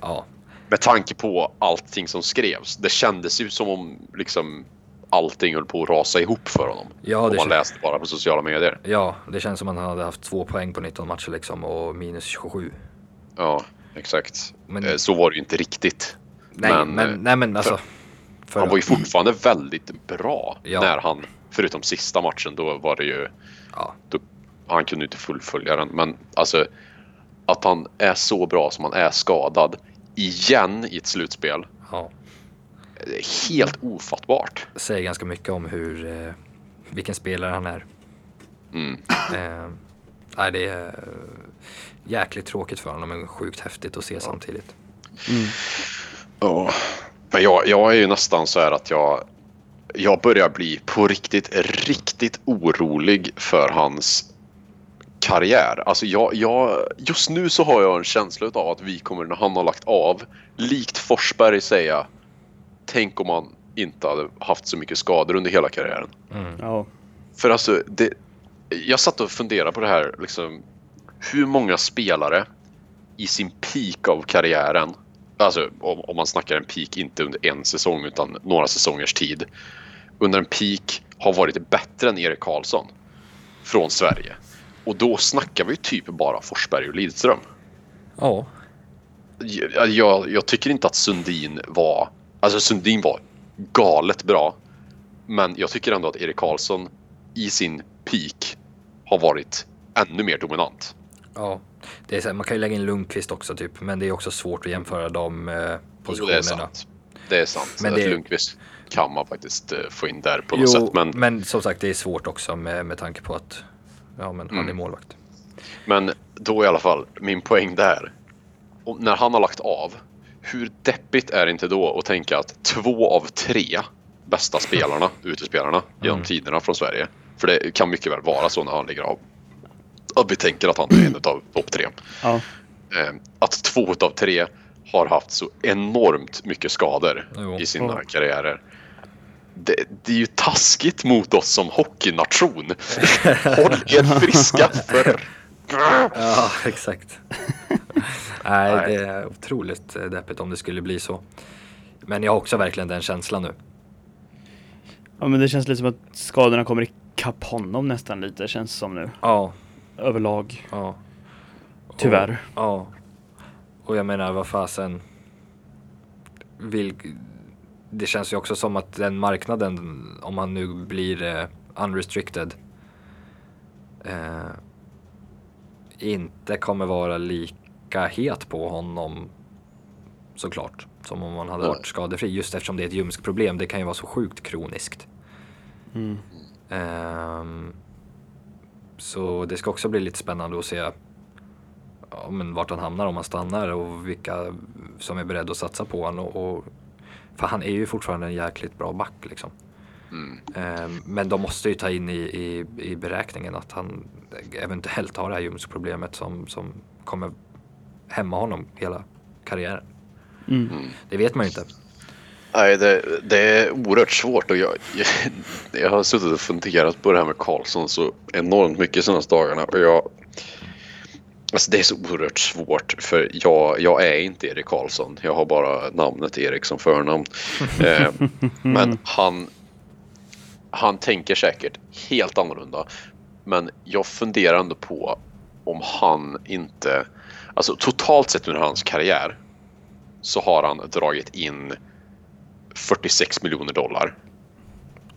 [SPEAKER 1] ja,
[SPEAKER 3] Med tanke på allting som skrevs. Det kändes ju som om liksom allting höll på att rasa ihop för honom.
[SPEAKER 1] Ja,
[SPEAKER 3] om man läste bara på sociala medier.
[SPEAKER 1] ja, det känns som att han hade haft två poäng på 19 matcher liksom och minus 27.
[SPEAKER 3] Ja, exakt.
[SPEAKER 1] Men-
[SPEAKER 3] Eh, Så var det ju inte riktigt.
[SPEAKER 1] Nej,
[SPEAKER 3] Men,
[SPEAKER 1] men,
[SPEAKER 3] eh,
[SPEAKER 1] nej, men alltså. för-
[SPEAKER 3] Han var ju fortfarande väldigt bra
[SPEAKER 1] Ja.
[SPEAKER 3] när han, förutom sista matchen, då var det ju,
[SPEAKER 1] Ja,
[SPEAKER 3] då, han kunde inte fullfölja den. Men alltså, att han är så bra som han är skadad igen i ett slutspel,
[SPEAKER 1] ja.
[SPEAKER 3] det helt ofattbart.
[SPEAKER 1] säger ganska mycket om hur, eh, vilken spelare han är.
[SPEAKER 3] Mm.
[SPEAKER 1] Eh, nej, det är jäkligt tråkigt för honom men sjukt häftigt att se samtidigt.
[SPEAKER 2] Mm.
[SPEAKER 3] Ja. Men jag, jag är ju nästan så här att jag, jag börjar bli på riktigt, riktigt orolig för hans karriär. Alltså jag, jag, just nu så har jag en känsla av att vi kommer när han har lagt av, likt Forsberg säga, tänk om han inte hade haft så mycket skador under hela karriären.
[SPEAKER 2] Ja.
[SPEAKER 3] För alltså, det, jag satt och funderade på det här, liksom, hur många spelare i sin peak av karriären, alltså om, om man snackar en peak inte under en säsong utan några säsongers tid, under en peak har varit bättre än Erik Karlsson från Sverige. Och då snackar vi typ bara Forsberg och Lidström.
[SPEAKER 1] Ja,
[SPEAKER 3] Jag, jag, jag tycker inte att Sundin var, alltså Sundin var galet bra. Men jag tycker ändå att Erik Karlsson i sin peak har varit ännu mer dominant.
[SPEAKER 1] ja. Det är så här, man kan ju lägga in Lundqvist också typ, men det är också svårt att jämföra de eh,
[SPEAKER 3] Jo, det är
[SPEAKER 1] positionerna.
[SPEAKER 3] sant. Det är sant.
[SPEAKER 1] Men
[SPEAKER 3] Men
[SPEAKER 1] det-
[SPEAKER 3] Lundqvist kan man faktiskt eh, få in där på något
[SPEAKER 1] Jo,
[SPEAKER 3] sätt. Men,
[SPEAKER 1] men som sagt det är svårt också med, med tanke på att ja, men han
[SPEAKER 3] Mm.
[SPEAKER 1] är målvakt.
[SPEAKER 3] men då i alla fall, min poäng där. Och när han har lagt av, hur deppigt är det inte då att tänka att två av tre bästa spelarna, [LAUGHS] utespelarna genom
[SPEAKER 1] Mm.
[SPEAKER 3] tiderna från Sverige. För det kan mycket väl vara så när han ligger av. Att vi tänker att han är en av topp tre.
[SPEAKER 2] Ja.
[SPEAKER 3] Eh, att två av tre har haft så enormt mycket skador
[SPEAKER 1] Jo.
[SPEAKER 3] i sina
[SPEAKER 2] Ja.
[SPEAKER 3] karriärer. Det, det är ju taskigt mot oss som hockeynation. [LAUGHS] Håll er friska för...
[SPEAKER 1] Ja, exakt. [LAUGHS] Nej,
[SPEAKER 3] Nej.
[SPEAKER 1] det är otroligt deppigt om det skulle bli så. Men jag har också verkligen den känslan nu.
[SPEAKER 2] ja, men det känns lite som att skadorna kommer ikapp honom nästan lite, känns som nu.
[SPEAKER 1] Ja,
[SPEAKER 2] Överlag.
[SPEAKER 1] ja. Och-
[SPEAKER 2] Tyvärr.
[SPEAKER 1] Ja. Och jag menar, vad fasen. Vil... Det känns ju också som att den marknaden, om han nu blir eh, unrestricted, eh, inte kommer vara lika het på honom såklart. Som om han hade varit skadefri. Just eftersom det är ett ljumskproblem. Det kan ju vara så sjukt kroniskt.
[SPEAKER 2] Mm.
[SPEAKER 1] Ehm, så det ska också bli lite spännande att se ja, men vart han hamnar om han stannar och vilka som är beredda att satsa på honom. Och, och, för han är ju fortfarande en jäkligt bra back liksom.
[SPEAKER 3] Mm.
[SPEAKER 1] Ehm, men de måste ju ta in i, i, i beräkningen att han eventuellt har det här ljumskproblemet som, som kommer hämma honom hela karriären.
[SPEAKER 2] Mm.
[SPEAKER 1] Det vet man ju inte.
[SPEAKER 3] Nej, det, det är oerhört svårt och jag, jag, jag har suttit och funderat på det här med Karlsson så enormt mycket senaste dagarna och jag Alltså det är så oerhört svårt för jag, jag är inte Erik Karlsson. Jag har bara namnet Erik som förnamn. [LAUGHS] eh, men han, han tänker säkert helt annorlunda. Men jag funderar ändå på om han inte, alltså totalt sett under hans karriär så har han dragit in 46 miljoner dollar.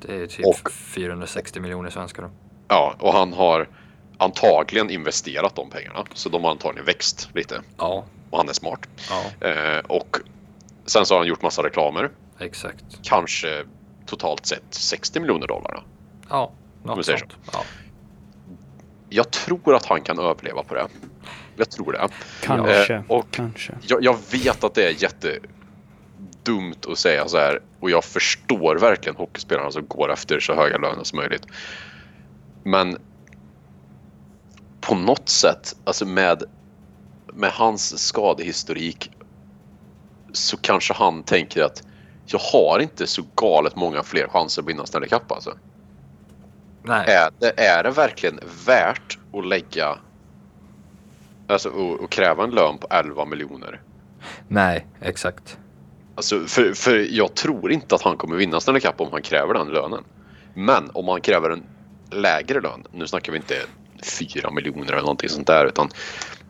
[SPEAKER 1] Det är typ
[SPEAKER 3] Och-
[SPEAKER 1] 460 miljoner svenskar då.
[SPEAKER 3] Ja, och han har antagligen investerat de pengarna. Så de har antagligen växt lite.
[SPEAKER 1] Ja,
[SPEAKER 3] Och han är smart.
[SPEAKER 1] ja,
[SPEAKER 3] Eh, och sen så har han gjort massa reklamer.
[SPEAKER 1] exakt.
[SPEAKER 3] Kanske totalt sett 60 miljoner dollar. då.
[SPEAKER 1] Ja, något sånt. Ja.
[SPEAKER 3] Jag tror att han kan överleva på det. Jag tror det.
[SPEAKER 2] Kanske.
[SPEAKER 3] Eh, och-
[SPEAKER 2] Kanske.
[SPEAKER 3] Jag, jag vet att det är jättedumt att säga så här. Och jag förstår verkligen hockeyspelarna som går efter så höga löner som möjligt. Men på något sätt, alltså med, med hans skadehistorik så kanske han tänker att jag har inte så galet många fler chanser att vinna Stanley Cup alltså.
[SPEAKER 1] Nej,
[SPEAKER 3] Är det, är det verkligen värt att lägga Alltså och, och kräva en lön på 11 miljoner?
[SPEAKER 1] nej, exakt.
[SPEAKER 3] Alltså för, för jag tror inte att han kommer vinna Stanley Cup om han kräver den lönen. Men om han kräver en lägre lön, nu snackar vi inte 4 miljoner eller någonting sånt där utan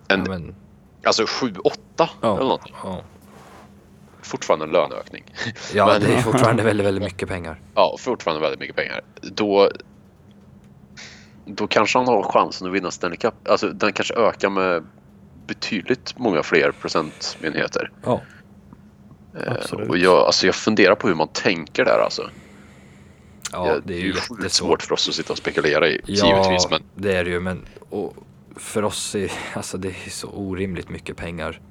[SPEAKER 3] en,
[SPEAKER 1] Ja, men,
[SPEAKER 3] alltså 7-8 eller
[SPEAKER 1] ja,
[SPEAKER 3] någonting.
[SPEAKER 1] ja.
[SPEAKER 3] Fortfarande en löneökning.
[SPEAKER 1] ja
[SPEAKER 3] Men-
[SPEAKER 1] det är fortfarande väldigt, väldigt mycket pengar. [LAUGHS]
[SPEAKER 3] Ja, fortfarande väldigt mycket pengar. Då, då kanske han har chansen att vinna Stanley Cup. Alltså den kanske ökar med betydligt många fler procentenheter.
[SPEAKER 1] Ja,
[SPEAKER 2] Absolut.
[SPEAKER 3] Och jag, alltså jag funderar på hur man tänker där alltså.
[SPEAKER 1] Ja, det är ju
[SPEAKER 3] sjukt
[SPEAKER 1] jättesvårt.
[SPEAKER 3] svårt för oss att sitta och spekulera i,
[SPEAKER 1] Ja,
[SPEAKER 3] givetvis. Men
[SPEAKER 1] det är det ju. Men och för oss är alltså, det är så orimligt mycket pengar.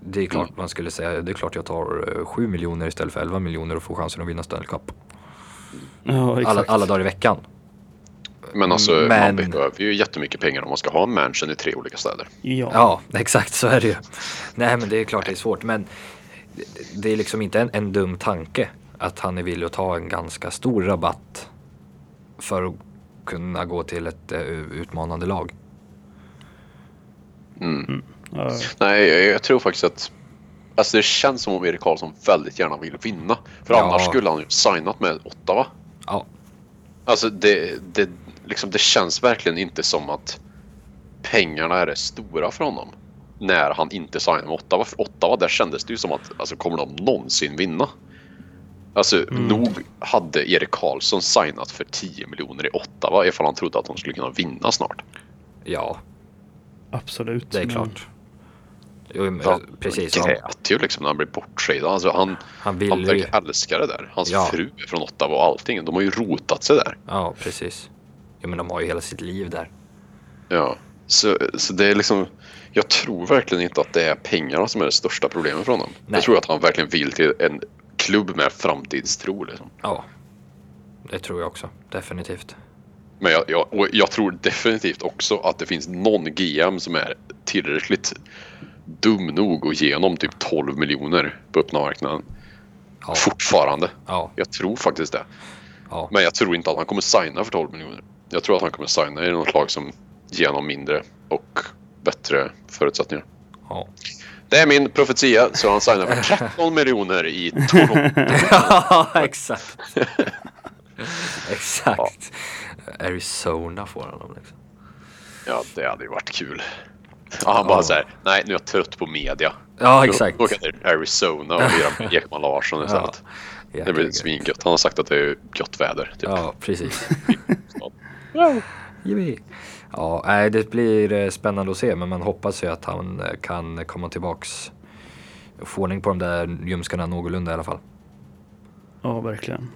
[SPEAKER 1] Det är klart
[SPEAKER 3] Mm.
[SPEAKER 1] man skulle säga, det är klart jag tar eh, 7 miljoner istället för 11 miljoner och får chansen att vinna Stanley Cup.
[SPEAKER 2] Ja, exakt.
[SPEAKER 1] Alla, alla dagar i veckan.
[SPEAKER 3] Men alltså man
[SPEAKER 1] Men-
[SPEAKER 3] behöver ju jättemycket pengar om man ska ha en mansion i tre olika städer.
[SPEAKER 2] Ja.
[SPEAKER 1] Ja, [LAUGHS] exakt så är det ju. Nej men det är klart det är svårt men det- är liksom inte en, en dum tanke att han är villig att ta en ganska stor rabatt för att kunna gå till ett eh, utmanande lag.
[SPEAKER 3] Mm.
[SPEAKER 2] Ja.
[SPEAKER 3] Nej, jag, jag tror faktiskt att Alltså det känns som om Erik Karlsson väldigt gärna vill vinna. För
[SPEAKER 1] Ja.
[SPEAKER 3] annars skulle han ju signat med Ottawa.
[SPEAKER 1] Ja,
[SPEAKER 3] Alltså det, det, liksom, det känns verkligen inte som att pengarna är det stora för honom. När han inte signade med Ottawa. För Ottawa, där kändes det ju som att alltså, kommer de någonsin vinna? Alltså nog hade Erik Karlsson signat för 10 miljoner i Ottawa ifall han trodde att de skulle kunna vinna snart.
[SPEAKER 1] ja
[SPEAKER 2] Absolut.
[SPEAKER 3] Mm.
[SPEAKER 1] det är klart. Jo, men,
[SPEAKER 3] Ja,
[SPEAKER 1] precis.
[SPEAKER 3] Han
[SPEAKER 1] Han,
[SPEAKER 3] grät ju liksom när han blev borttradad. Alltså, han,
[SPEAKER 1] han vill
[SPEAKER 3] han
[SPEAKER 1] ju.
[SPEAKER 3] verkar älska det där. Hans
[SPEAKER 1] Ja.
[SPEAKER 3] fru är från Ottawa och allting. De har ju rotat sig där.
[SPEAKER 1] Ja, precis. Ja, men de har ju hela sitt liv där.
[SPEAKER 3] Ja, så, så det är liksom. Jag tror verkligen inte att det är pengarna som är det största problemet för honom.
[SPEAKER 1] Nej.
[SPEAKER 3] Jag tror att han verkligen vill till en klubb med framtidstro. Liksom.
[SPEAKER 1] Ja, det tror jag också. Definitivt.
[SPEAKER 3] Men jag, jag, och jag tror definitivt också att det finns någon GM som är tillräckligt dum nog att ge honom typ 12 miljoner på öppna marknaden.
[SPEAKER 1] Ja,
[SPEAKER 3] Fortfarande.
[SPEAKER 1] ja,
[SPEAKER 3] Jag tror faktiskt det.
[SPEAKER 1] ja.
[SPEAKER 3] Men jag tror inte att han kommer signa för 12 miljoner. Jag tror att han kommer signa i något lag som ger honom mindre och bättre förutsättningar.
[SPEAKER 1] ja.
[SPEAKER 3] Det är min profetia, så han signar för 13 [LAUGHS] miljoner i [LAUGHS] Toronto.
[SPEAKER 1] Ja, exakt. [LAUGHS] exakt. Arizona får han dem liksom.
[SPEAKER 3] Ja, det hade ju varit kul. Ja, han bara
[SPEAKER 1] Ja.
[SPEAKER 3] såhär, nej nu är jag trött på media.
[SPEAKER 1] Ja, exakt.
[SPEAKER 3] Då åker jag till Arizona och lirar Ekman Larsson istället. Det blir svingött. Han har sagt att det är gött väder. Typ.
[SPEAKER 1] Ja, precis. Yippee. Ja, nej, det blir eh, spännande att se, men man hoppas ju att han eh, kan komma tillbaks och få ordning på de där ljumskarna någorlunda i alla fall.
[SPEAKER 2] Ja, verkligen.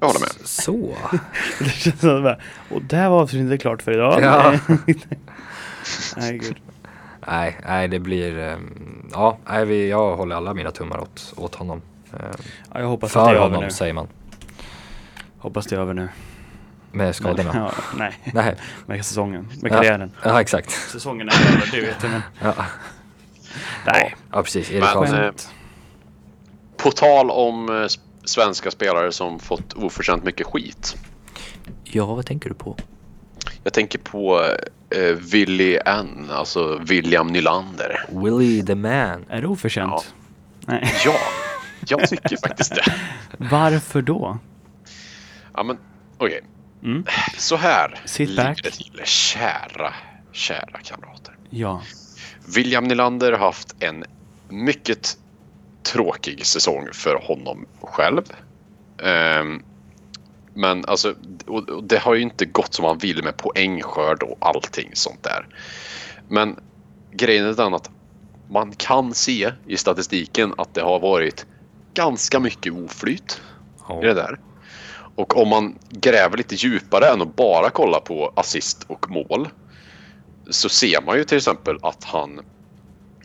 [SPEAKER 3] Jag håller med.
[SPEAKER 1] Så. [LAUGHS]
[SPEAKER 2] Det känns som att bara, och där var avsnittet klart för idag.
[SPEAKER 1] Ja. [LAUGHS]
[SPEAKER 2] Nej, gud.
[SPEAKER 1] Nej, nej, det blir... ehm, Ja, nej, vi, jag håller alla mina tummar åt, åt honom. Ehm,
[SPEAKER 2] Ja, jag hoppas att det
[SPEAKER 1] För
[SPEAKER 2] är över
[SPEAKER 1] honom,
[SPEAKER 2] nu.
[SPEAKER 1] säger man.
[SPEAKER 2] Hoppas det är över nu.
[SPEAKER 1] Med skadorna.
[SPEAKER 2] Ja, nej,
[SPEAKER 1] Nej.
[SPEAKER 2] med säsongen. Med
[SPEAKER 1] Ja.
[SPEAKER 2] karriären.
[SPEAKER 1] Ja, exakt.
[SPEAKER 2] Säsongen är över, det vet jag men.
[SPEAKER 1] Ja,
[SPEAKER 2] Nej.
[SPEAKER 1] ja precis. Erik
[SPEAKER 3] Men, eh, På tal om eh, svenska spelare som fått oförtjänt mycket skit.
[SPEAKER 1] Ja, vad tänker du på?
[SPEAKER 3] Jag tänker på eh, Willy N, alltså William Nylander.
[SPEAKER 1] Willie the man.
[SPEAKER 2] Är det oförtjänt? Nej.
[SPEAKER 3] Ja, jag tycker faktiskt det.
[SPEAKER 2] Varför då?
[SPEAKER 3] Ja, men okej.
[SPEAKER 2] Mm.
[SPEAKER 3] Så här
[SPEAKER 2] Sit
[SPEAKER 3] ligger det till, kära, kära kamrater.
[SPEAKER 2] Ja.
[SPEAKER 3] William Nylander har haft en mycket tråkig säsong för honom själv. Ehm, men alltså, och, det har ju inte gått som han vill med poängskörd och allting sånt där. Men grejen är den att man kan se i statistiken att det har varit ganska mycket oflyt i det där. Och om man gräver lite djupare än att bara kolla på assist och mål så ser man ju till exempel att han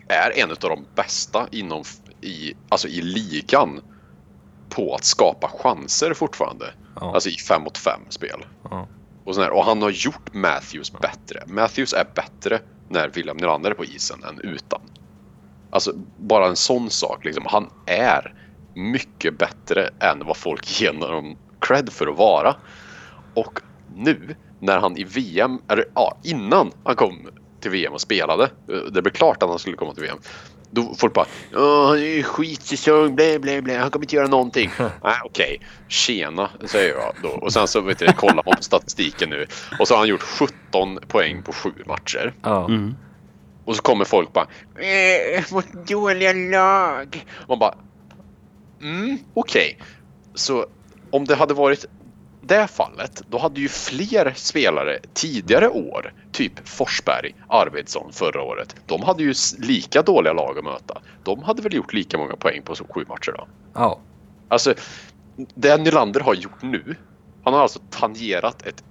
[SPEAKER 3] är en av de bästa inom i, alltså i ligan på att skapa chanser fortfarande.
[SPEAKER 1] Ja.
[SPEAKER 3] Alltså i 5 mot 5 spel.
[SPEAKER 1] Ja.
[SPEAKER 3] Och, och han har gjort Matthews bättre. Matthews är bättre när William Nylander är på isen än utan. Alltså bara en sån sak. Liksom. Han är mycket bättre än vad folk [LAUGHS] ger honom cred för att vara. Och nu när han i VM, eller ja, innan han kom till VM och spelade. eh, Det blev klart att han skulle komma till VM. Då folk bara han är ju skitsäsong, blä, blä, blä, han kommer inte göra någonting. [LAUGHS] Nej, okej. Tjena, säger jag då. Och sen så vet du, kollar man på statistiken nu. Och så har han gjort 17 poäng på sju matcher.
[SPEAKER 1] Ja.
[SPEAKER 2] Mm.
[SPEAKER 3] Och så kommer folk bara eh, mot dåliga lag. Man bara mm, okej. Så om det hade varit det fallet, då hade ju fler spelare tidigare år, typ Forsberg, Arvidsson förra året, de hade ju lika dåliga lag att möta. De hade väl gjort lika många poäng på sju matcher då?
[SPEAKER 1] Ja,
[SPEAKER 3] Alltså, det Nylander har gjort nu, han har alltså tangerat ett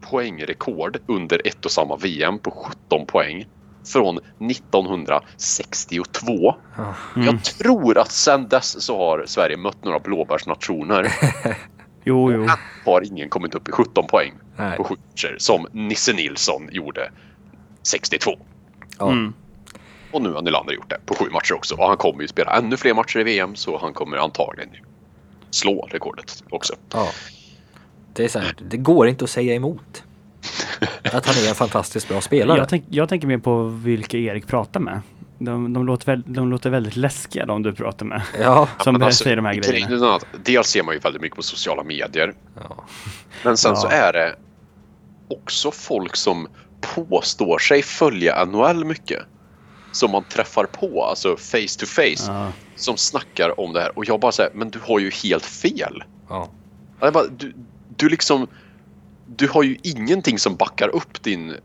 [SPEAKER 3] poängrekord under ett och samma VM på 17 poäng från 1962.
[SPEAKER 1] Ja.
[SPEAKER 3] Jag tror att sedan dess så har Sverige mött några blåbärsnationer. [LAUGHS]
[SPEAKER 2] Jo, jo.
[SPEAKER 3] har ingen kommit upp i 17 poäng
[SPEAKER 1] nej.
[SPEAKER 3] på sju som Nisse Nilsson gjorde 62.
[SPEAKER 1] Ja.
[SPEAKER 2] Mm.
[SPEAKER 3] Och nu har Nylander gjort det på sju matcher också. Och han kommer ju spela ännu fler matcher i VM så han kommer antagligen slå rekordet också.
[SPEAKER 1] Ja. Det är här, det går inte att säga emot. Att han är en fantastiskt bra spelare.
[SPEAKER 2] Jag, tänk, jag tänker mer på vilka Erik pratar med. De, de, låter, väl, de låter väldigt läskiga de du pratar med.
[SPEAKER 1] Ja.
[SPEAKER 2] Som
[SPEAKER 3] men alltså,
[SPEAKER 2] säger de här grejerna.
[SPEAKER 3] att Dels ser man ju väldigt mycket på sociala medier.
[SPEAKER 1] ja.
[SPEAKER 3] Men sen
[SPEAKER 2] Ja.
[SPEAKER 3] så är det också folk som påstår sig följa NHL mycket. Som man träffar på, alltså face to face.
[SPEAKER 2] Ja.
[SPEAKER 3] Som snackar om det här. Och jag bara säger, men du har ju helt fel.
[SPEAKER 1] Ja.
[SPEAKER 3] Bara, du, du liksom... Du har ju ingenting som backar upp din,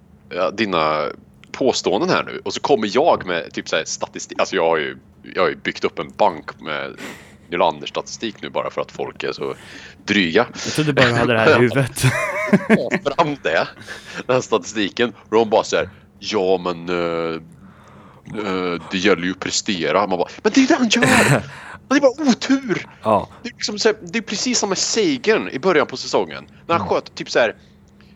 [SPEAKER 3] dina påståenden här nu. Och så kommer jag med typ så här statistik. Alltså jag har ju, jag har ju byggt upp en bank med Nylanders statistik nu bara för att folk är så dryga.
[SPEAKER 2] Jag trodde bara du hade det här i [LAUGHS] huvudet.
[SPEAKER 3] Ta fram det, den här statistiken. Och de bara säger ja men eh, eh, det gäller ju att prestera. Man bara, men det är ju det han gör! [LAUGHS] Det är bara otur!
[SPEAKER 1] Ja.
[SPEAKER 3] Det är, liksom så här, det är precis som med Sagan i början på säsongen. När han sköt typ så här.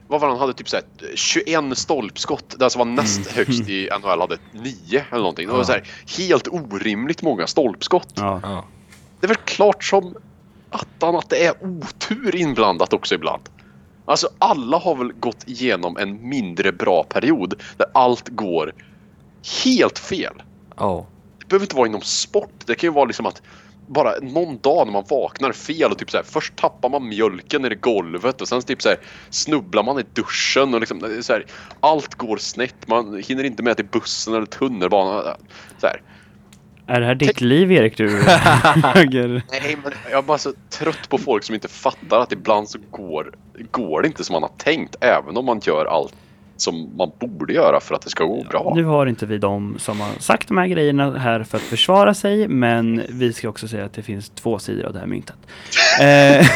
[SPEAKER 3] Vad var det, han hade typ så här 21 stolpskott. Den som var näst högst i NHL hade 9 eller någonting. Det var så här, helt orimligt många stolpskott.
[SPEAKER 2] Ja.
[SPEAKER 3] Det är väl klart som attan att det är otur inblandat också ibland. Alltså alla har väl gått igenom en mindre bra period där allt går helt fel.
[SPEAKER 1] Ja.
[SPEAKER 3] Det behöver inte vara inom sport. Det kan ju vara liksom att bara någon dag när man vaknar fel och typ så här, först tappar man mjölken ner i golvet och sen typ så här, snubblar man i duschen och liksom, så här, allt går snett. Man hinner inte med till bussen eller tunnelbanan. Så här.
[SPEAKER 2] Är det här ditt liv Erik du? [LAUGHS]
[SPEAKER 3] Nej, men jag är bara så trött på folk som inte fattar att ibland så går, går det inte som man har tänkt även om man gör allt som man borde göra för att det ska gå bra.
[SPEAKER 2] Nu har inte vi de som har sagt de här grejerna här för att försvara sig, men vi ska också säga att det finns två sidor av det här myntet. [LAUGHS]
[SPEAKER 1] Nej.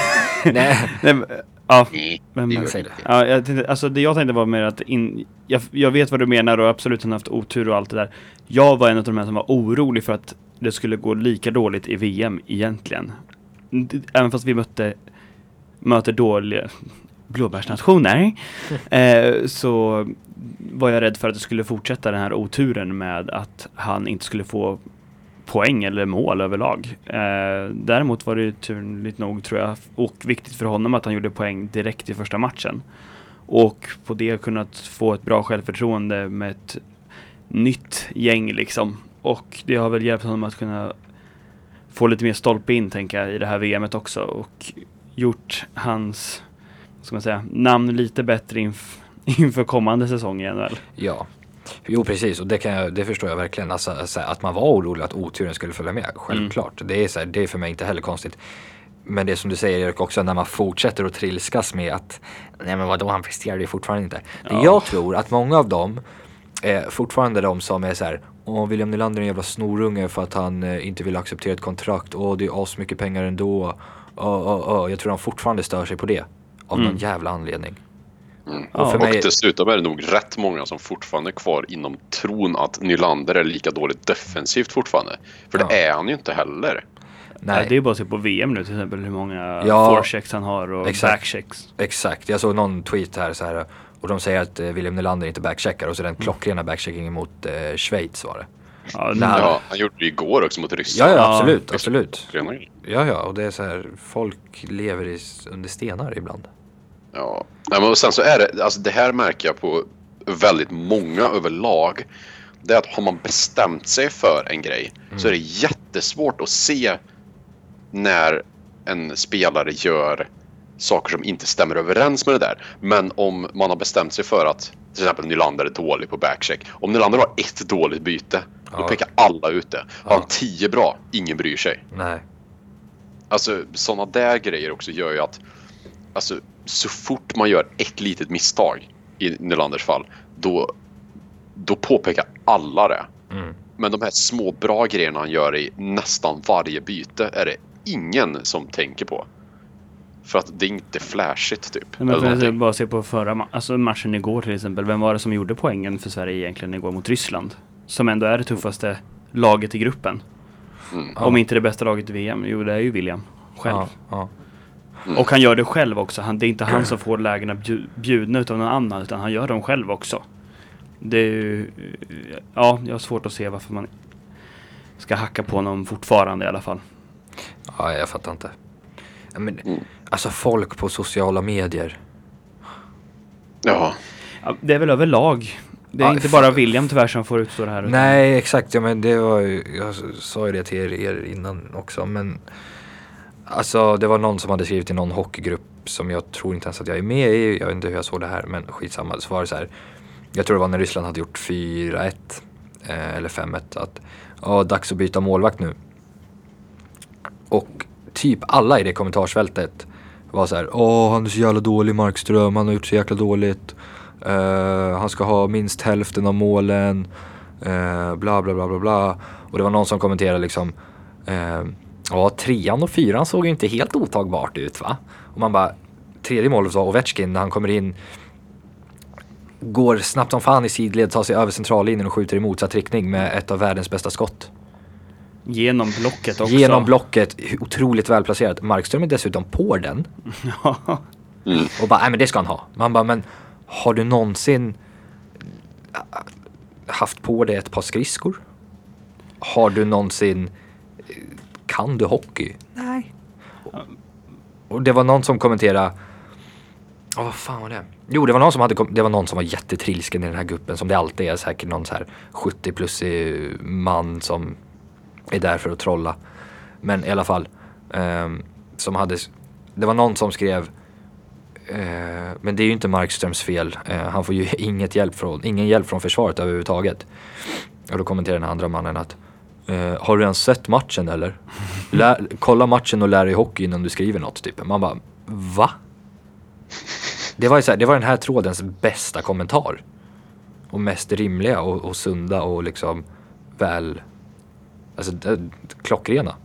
[SPEAKER 1] [LAUGHS]
[SPEAKER 2] nej, men, ja,
[SPEAKER 3] Nej,
[SPEAKER 2] men,
[SPEAKER 3] det
[SPEAKER 1] Men
[SPEAKER 3] gör
[SPEAKER 1] säg
[SPEAKER 3] det
[SPEAKER 1] det.
[SPEAKER 3] inte.
[SPEAKER 2] ja, jag tänkte, alltså det jag tänkte var mer att in, jag, jag vet vad du menar och absolut har haft otur och allt det där. Jag var en av de här som var orolig för att det skulle gå lika dåligt i VM egentligen. Även fast vi mötte, möter dåliga blåbärsnationer [LAUGHS] eh, så var jag rädd för att det skulle fortsätta den här oturen med att han inte skulle få poäng eller mål överlag. Eh, däremot var det ju turligt nog tror jag och viktigt för honom att han gjorde poäng direkt i första matchen. Och på det kunnat få ett bra självförtroende med ett nytt gäng liksom. Och det har väl hjälpt honom att kunna få lite mer stolpe in tänker jag i det här VMet också och gjort hans ska man säga, namn lite bättre inf [LAUGHS] inför kommande säsong i NHL.
[SPEAKER 1] Ja. Jo precis och det, kan jag, det förstår jag verkligen. Alltså, så här, att man var orolig att oturen skulle följa med. Självklart. Det, är så här, det är för mig inte heller konstigt. Men det som du säger Erik också när man fortsätter att trilskas med att nej men vadå han presterade ju fortfarande inte.
[SPEAKER 2] Ja.
[SPEAKER 1] Jag tror att många av dem är fortfarande de som är så här Åh, William Nylander är en jävla snorunge för att han eh, inte vill acceptera ett kontrakt. Åh, det är asmycket pengar ändå. Åh, åh, åh. Jag tror de fortfarande stör sig på det. Av någon
[SPEAKER 2] Mm.
[SPEAKER 1] jävla anledning.
[SPEAKER 3] Mm.
[SPEAKER 2] Ja.
[SPEAKER 1] för
[SPEAKER 3] Och
[SPEAKER 1] mig-
[SPEAKER 3] dessutom är det nog rätt många som fortfarande är kvar inom tron att Nylander är lika dåligt defensivt fortfarande. För
[SPEAKER 1] Ja.
[SPEAKER 3] det är han ju inte heller.
[SPEAKER 1] Nej.
[SPEAKER 2] Det är ju bara att se på VM nu till exempel hur många
[SPEAKER 1] Ja,
[SPEAKER 2] forechecks han har och
[SPEAKER 1] exakt.
[SPEAKER 2] backchecks.
[SPEAKER 1] Exakt, jag såg någon tweet här så här och de säger att eh, William Nylander inte backcheckar och så
[SPEAKER 2] Mm.
[SPEAKER 1] den klockrena backcheckingen mot eh, Schweiz var det.
[SPEAKER 2] Ja,
[SPEAKER 1] Nej.
[SPEAKER 3] Ja, han gjorde det igår också mot Ryssland.
[SPEAKER 1] ja
[SPEAKER 2] Ja,
[SPEAKER 1] absolut, absolut.
[SPEAKER 3] Ja.
[SPEAKER 1] Ja, ja, och det är så här, folk lever i, under stenar ibland.
[SPEAKER 3] Ja, men sen så är det, alltså det här märker jag på väldigt många överlag. Det är att har man bestämt sig för en grej så är det jättesvårt att se när en spelare gör saker som inte stämmer överens med det där. Men om man har bestämt sig för att till exempel Nylander är dålig på backcheck. Om Nylander har ett dåligt byte, då
[SPEAKER 1] Ja.
[SPEAKER 3] pekar alla ut det. Har han tio bra, ingen bryr sig.
[SPEAKER 1] Nej.
[SPEAKER 3] Alltså sådana där grejer också gör ju att alltså så fort man gör ett litet misstag i Nylanders fall, då, då påpekar alla det.
[SPEAKER 1] Mm.
[SPEAKER 3] Men de här små bra grejerna han gör i nästan varje byte är det ingen som tänker på. För att det är inte flashigt typ.
[SPEAKER 2] Men
[SPEAKER 3] eller
[SPEAKER 2] för att
[SPEAKER 3] någonting.
[SPEAKER 2] bara se på förra ma- alltså matchen igår till exempel. Vem var det som gjorde poängen för Sverige egentligen igår mot Ryssland? Som ändå är det tuffaste laget i gruppen.
[SPEAKER 3] Mm.
[SPEAKER 2] Om inte det bästa laget i VM. Jo, det är ju William själv.
[SPEAKER 1] Ja, ja.
[SPEAKER 2] Och han gör det själv också. Han, det är inte han som får lägena bju- bjudna utav någon annan. Utan han gör dem själv också. Det är ju... Ja, jag har svårt att se varför man ska hacka på honom fortfarande i alla fall.
[SPEAKER 1] ja, jag fattar inte. Men,
[SPEAKER 3] Mm.
[SPEAKER 1] alltså folk på sociala medier.
[SPEAKER 3] Ja.
[SPEAKER 2] Ja, det är väl överlag. Det är
[SPEAKER 1] Ja,
[SPEAKER 2] inte bara William tyvärr som får utstå det här. utan-
[SPEAKER 1] Nej, exakt. Ja, men det var ju, jag sa ju det till er, er innan också. Men alltså, det var någon som hade skrivit i någon hockeygrupp som jag tror inte ens att jag är med i. Jag vet inte hur jag såg det här, men skitsamma. Så var det så här. Jag tror det var när Ryssland hade gjort 4-1 eh, eller 5-1 att ja, dags att byta målvakt nu. Och typ alla i det kommentarsfältet var så här. Åh, han är så jävla dålig Markström, han har gjort så jäkla dåligt. Eh, han ska ha minst hälften av målen. Eh, bla bla bla bla bla. Och det var någon som kommenterade liksom. Eh, ja, trean och fyran såg ju inte helt otagbart ut va? Och man bara. Tredje målet var Ovechkin när han kommer in. Går snabbt som fan i sidled, tar sig över centrallinjen och skjuter i motsatt riktning med ett av världens bästa skott.
[SPEAKER 2] Genom blocket också.
[SPEAKER 1] Genom blocket, otroligt välplacerat. Markström är dessutom på den.
[SPEAKER 2] Ja. [LAUGHS]
[SPEAKER 3] Mm.
[SPEAKER 1] Och bara, nej men det ska han ha. Man bara, men har du någonsin haft på dig ett par skridskor? Har du någonsin, eh, kan du hockey? Nej. Och det var någon som kommenterade, ja vad fan var det? Jo det var någon som hade, det var någon som var jättetrilsken i den här gruppen som det alltid är, säkert någon så här 70 plus man som är där för att trolla. Men i alla fall, ehm, som hade, det var någon som skrev Eh, men det är ju inte Markströms fel. Eh, han får ju [LAUGHS] inget hjälp från, ingen hjälp från försvaret överhuvudtaget. Och då kommenterar den andra mannen att eh, Har du ens sett matchen eller? Lär, kolla matchen och lär dig hockey innan du skriver något typ. Man bara Va? Det var, ju så här, det var den här trådens bästa kommentar. Och mest rimliga och, och sunda och liksom väl Alltså det- klockrena.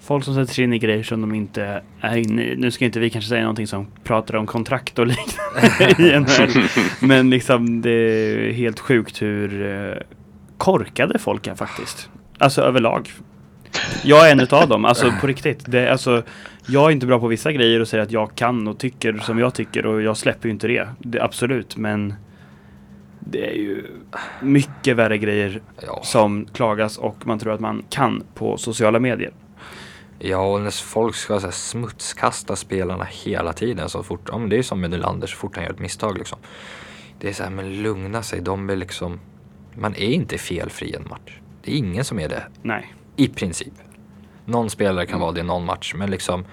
[SPEAKER 2] Folk som sätter sig in i grejer som de inte är inne i. Nu ska inte vi kanske säga någonting som pratar om kontrakt och [LAUGHS] liknande i NHL. Men liksom det är helt sjukt hur eh, korkade folk är faktiskt. Alltså överlag. Jag är en utav dem, alltså på riktigt. Det, alltså, jag är inte bra på vissa grejer och säger att jag kan och tycker som jag tycker och jag släpper ju inte det. det absolut, men det är ju mycket värre grejer
[SPEAKER 1] Ja.
[SPEAKER 2] som klagas och man tror att man kan på sociala medier.
[SPEAKER 1] Ja, och när folk ska så här, smutskasta spelarna hela tiden så fort, ja men det är ju som med Nylander så fort han gör ett misstag liksom. Det är så här, men lugna sig, de är liksom, man är inte felfri en match. Det är ingen som är det,
[SPEAKER 2] Nej.
[SPEAKER 1] i princip. Någon spelare kan vara det någon match, men liksom,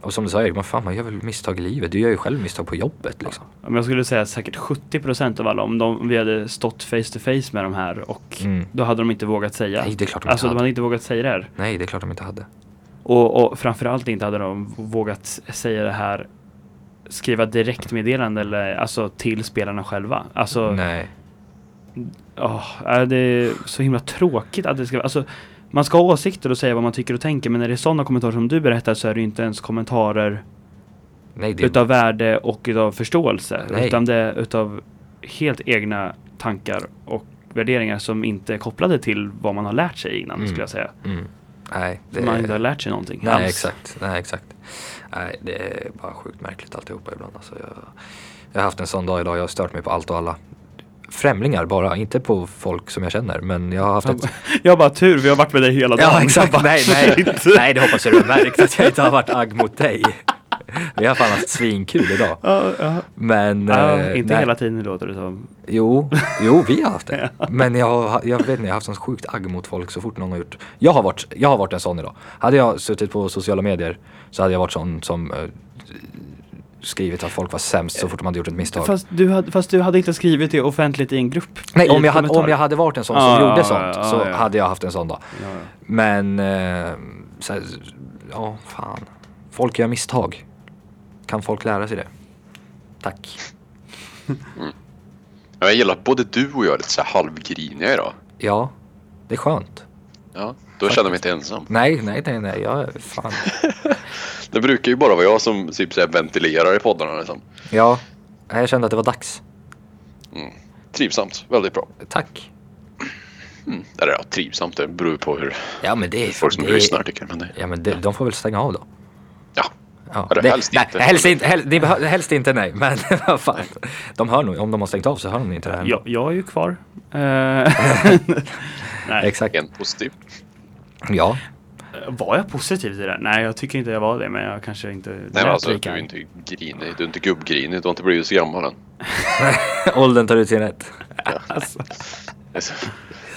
[SPEAKER 1] och som du sa Erik, man, fan, man gör väl misstag i livet, du gör ju själv misstag på jobbet liksom.
[SPEAKER 2] Men jag skulle säga att säkert 70% av alla, om, de, om vi hade stått face to face med de här och
[SPEAKER 1] Mm.
[SPEAKER 2] då hade de inte vågat säga.
[SPEAKER 1] Nej, det är klart de inte
[SPEAKER 2] alltså de
[SPEAKER 1] hade.
[SPEAKER 2] hade inte vågat säga det här.
[SPEAKER 1] Nej, det är klart de inte hade.
[SPEAKER 2] Och, och framförallt inte hade de vågat säga det här skriva direktmeddelande eller alltså till spelarna själva. Alltså,
[SPEAKER 1] Nej.
[SPEAKER 2] Är det är så himla tråkigt att det ska alltså man ska ha åsikter och säga vad man tycker och tänker men när det är sådana kommentarer som du berättar så är det ju inte ens kommentarer
[SPEAKER 1] Nej, det
[SPEAKER 2] utav värde och utav förståelse.
[SPEAKER 1] Nej.
[SPEAKER 2] Utan det är utav helt egna tankar och värderingar som inte är kopplade till vad man har lärt sig innan
[SPEAKER 1] Mm.
[SPEAKER 2] skulle jag säga.
[SPEAKER 1] Mm. Nej,
[SPEAKER 2] För man inte har lärt sig någonting
[SPEAKER 1] Nej,
[SPEAKER 2] alls.
[SPEAKER 1] exakt. Nej, exakt. Nej, det är bara sjukt märkligt alltihopa ibland. Alltså, jag, jag har haft en sån dag idag, jag har stört mig på allt och alla. Främlingar bara, inte på folk som jag känner. Men jag har haft ett... [LAUGHS]
[SPEAKER 2] Jag har bara tur, vi har varit med dig hela dagen.
[SPEAKER 1] Ja, exakt.
[SPEAKER 2] bara,
[SPEAKER 1] Nej, nej. [LAUGHS] nej, det hoppas jag du har märkt att jag inte har varit agg mot dig. [LAUGHS] Vi har fan haft svinkul idag.
[SPEAKER 2] Ja, ja.
[SPEAKER 1] Men...
[SPEAKER 2] Ja,
[SPEAKER 1] eh,
[SPEAKER 2] inte
[SPEAKER 1] nej.
[SPEAKER 2] hela tiden låter det som.
[SPEAKER 1] Jo, jo vi har haft det. Men jag, jag vet inte, jag har haft sån sjukt agg mot folk så fort någon har gjort. Jag har varit, jag har varit en sån idag. Hade jag suttit på sociala medier så hade jag varit sån som eh, skrivit att folk var sämst så fort de hade gjort ett misstag.
[SPEAKER 2] Fast du, hade, fast du hade inte skrivit det offentligt i en grupp.
[SPEAKER 1] Nej, om jag, hade, om jag hade varit en sån som
[SPEAKER 2] Ja,
[SPEAKER 1] gjorde sånt
[SPEAKER 2] ja,
[SPEAKER 1] så
[SPEAKER 2] ja.
[SPEAKER 1] hade jag haft en sån dag. Men, eh, så här, ja fan. Folk gör misstag. kan folk lära sig det. Tack.
[SPEAKER 3] Ja, Jag gillar att både du och jag är lite så här halvgriniga idag.
[SPEAKER 1] Ja, det är skönt.
[SPEAKER 3] Ja, då känner jag mig inte ensam.
[SPEAKER 1] Nej, nej, nej, nej. Jag är fan. [LAUGHS]
[SPEAKER 3] Det brukar ju bara vara jag som typ så här ventilerar i poddarna. Liksom.
[SPEAKER 1] Ja, jag kände att det var dags.
[SPEAKER 3] Trivsamt, väldigt bra.
[SPEAKER 1] Tack.
[SPEAKER 3] Eller ja, trivsamt, det beror på hur
[SPEAKER 1] Ja, men det är...
[SPEAKER 3] folk som
[SPEAKER 1] det är-
[SPEAKER 3] lyssnar tycker. Men det,
[SPEAKER 1] Ja, men det, de får väl stänga av då.
[SPEAKER 3] ja,
[SPEAKER 1] Ja,
[SPEAKER 3] Eller
[SPEAKER 1] det,
[SPEAKER 3] helst
[SPEAKER 1] nej,
[SPEAKER 3] inte.
[SPEAKER 1] Helst inte, hel, det behö- helst inte nej, men [LAUGHS] vad fan. De hör nog, om de har stängt av så hör de inte det här.
[SPEAKER 2] Jag, jag är ju kvar. Eh, [LAUGHS] Nej,
[SPEAKER 1] Exakt.
[SPEAKER 3] en positiv.
[SPEAKER 1] Ja,
[SPEAKER 2] var jag positiv till det? Nej, jag tycker inte jag var det, men jag kanske inte
[SPEAKER 3] Nej, men alltså, du är inte grinig, du är inte gubbgrinig, du har inte blivit så gammal än. [LAUGHS]
[SPEAKER 1] åldern tar ut sin rätt. [LAUGHS]
[SPEAKER 2] Alltså,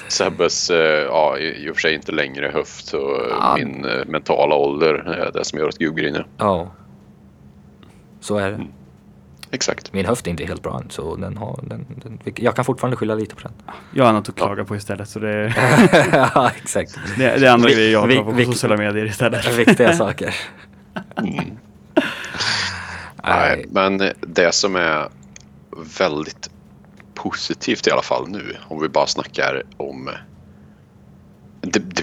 [SPEAKER 3] Sebbes, eh, ja, i, och för sig inte längre höft och eh,
[SPEAKER 1] Ja.
[SPEAKER 3] min eh, mentala ålder är det som gör att gubbgrinig.
[SPEAKER 1] Ja. Så är det.
[SPEAKER 3] Exakt.
[SPEAKER 1] Min höft är inte helt bra än, så den har, den, den, jag kan fortfarande skylla lite på den.
[SPEAKER 2] jag har något att klaga på istället, så det, [LAUGHS]
[SPEAKER 1] ja, exakt.
[SPEAKER 2] det, det är andra
[SPEAKER 1] Vi-
[SPEAKER 2] grejer jag
[SPEAKER 1] vi-
[SPEAKER 2] klagar på
[SPEAKER 1] vi-
[SPEAKER 2] på sociala medier istället. [LAUGHS]
[SPEAKER 1] Viktiga saker. [LAUGHS]
[SPEAKER 3] Nej, men det som är väldigt positivt i alla fall nu, om vi bara snackar om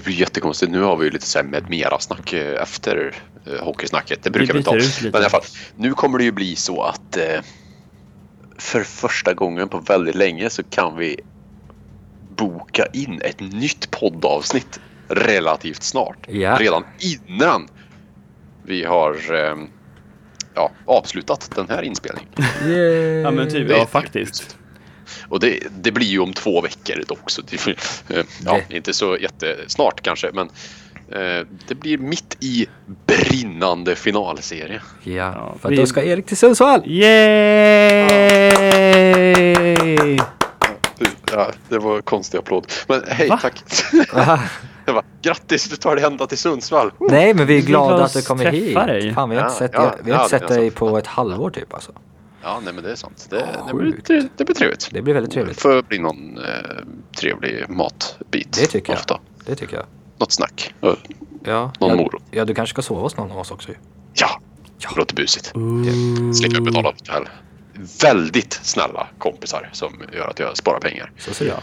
[SPEAKER 3] det, det blir jättekonstigt. Nu har vi ju lite så här med mera snack eh, efter eh, hockeysnacket. Det brukar vi ta. Men i alla fall, nu kommer det ju bli så att eh, för första gången på väldigt länge så kan vi boka in ett nytt poddavsnitt relativt snart.
[SPEAKER 1] Ja.
[SPEAKER 3] Redan innan vi har ja, avslutat den här inspelningen. [LAUGHS]
[SPEAKER 2] Ja men typ, ja faktiskt.
[SPEAKER 3] Och det, det blir ju om två veckor dock. Så det, eh, ja, inte så jättesnart kanske. Men eh, det blir mitt i brinnande finalserie.
[SPEAKER 1] Ja,
[SPEAKER 2] Ja,
[SPEAKER 1] för
[SPEAKER 2] vi-
[SPEAKER 1] då ska Erik till Sundsvall.
[SPEAKER 2] Yay!
[SPEAKER 3] Ja, det var en konstig applåd. Men hej,
[SPEAKER 2] Va?
[SPEAKER 3] tack. Jag [LAUGHS] bara, Grattis, du tar dig ända till Sundsvall.
[SPEAKER 1] Nej, men vi är glada att du kommer hit.
[SPEAKER 2] dig.
[SPEAKER 1] Fan, vi har inte
[SPEAKER 3] Ja,
[SPEAKER 1] sett,
[SPEAKER 3] ja,
[SPEAKER 1] dig, vi har
[SPEAKER 3] ja,
[SPEAKER 1] inte sett dig
[SPEAKER 3] sant.
[SPEAKER 1] på ett halvår typ alltså.
[SPEAKER 3] Ja, nej men det är sant. Det, det, blir, det, det blir trevligt.
[SPEAKER 1] Det blir väldigt trevligt.
[SPEAKER 3] Det får bli någon eh, trevlig matbit.
[SPEAKER 1] Det tycker jag.
[SPEAKER 3] Ofta.
[SPEAKER 1] Det tycker jag.
[SPEAKER 3] Något snack. Ja,
[SPEAKER 1] Ja,
[SPEAKER 3] Någon
[SPEAKER 1] ja,
[SPEAKER 3] morot.
[SPEAKER 1] ja, du kanske ska sova hos någon av oss också ju.
[SPEAKER 3] Ja, det låter busigt. Slipper betala hotell. Väldigt snälla kompisar som gör att jag sparar pengar.
[SPEAKER 1] Så ser det ut.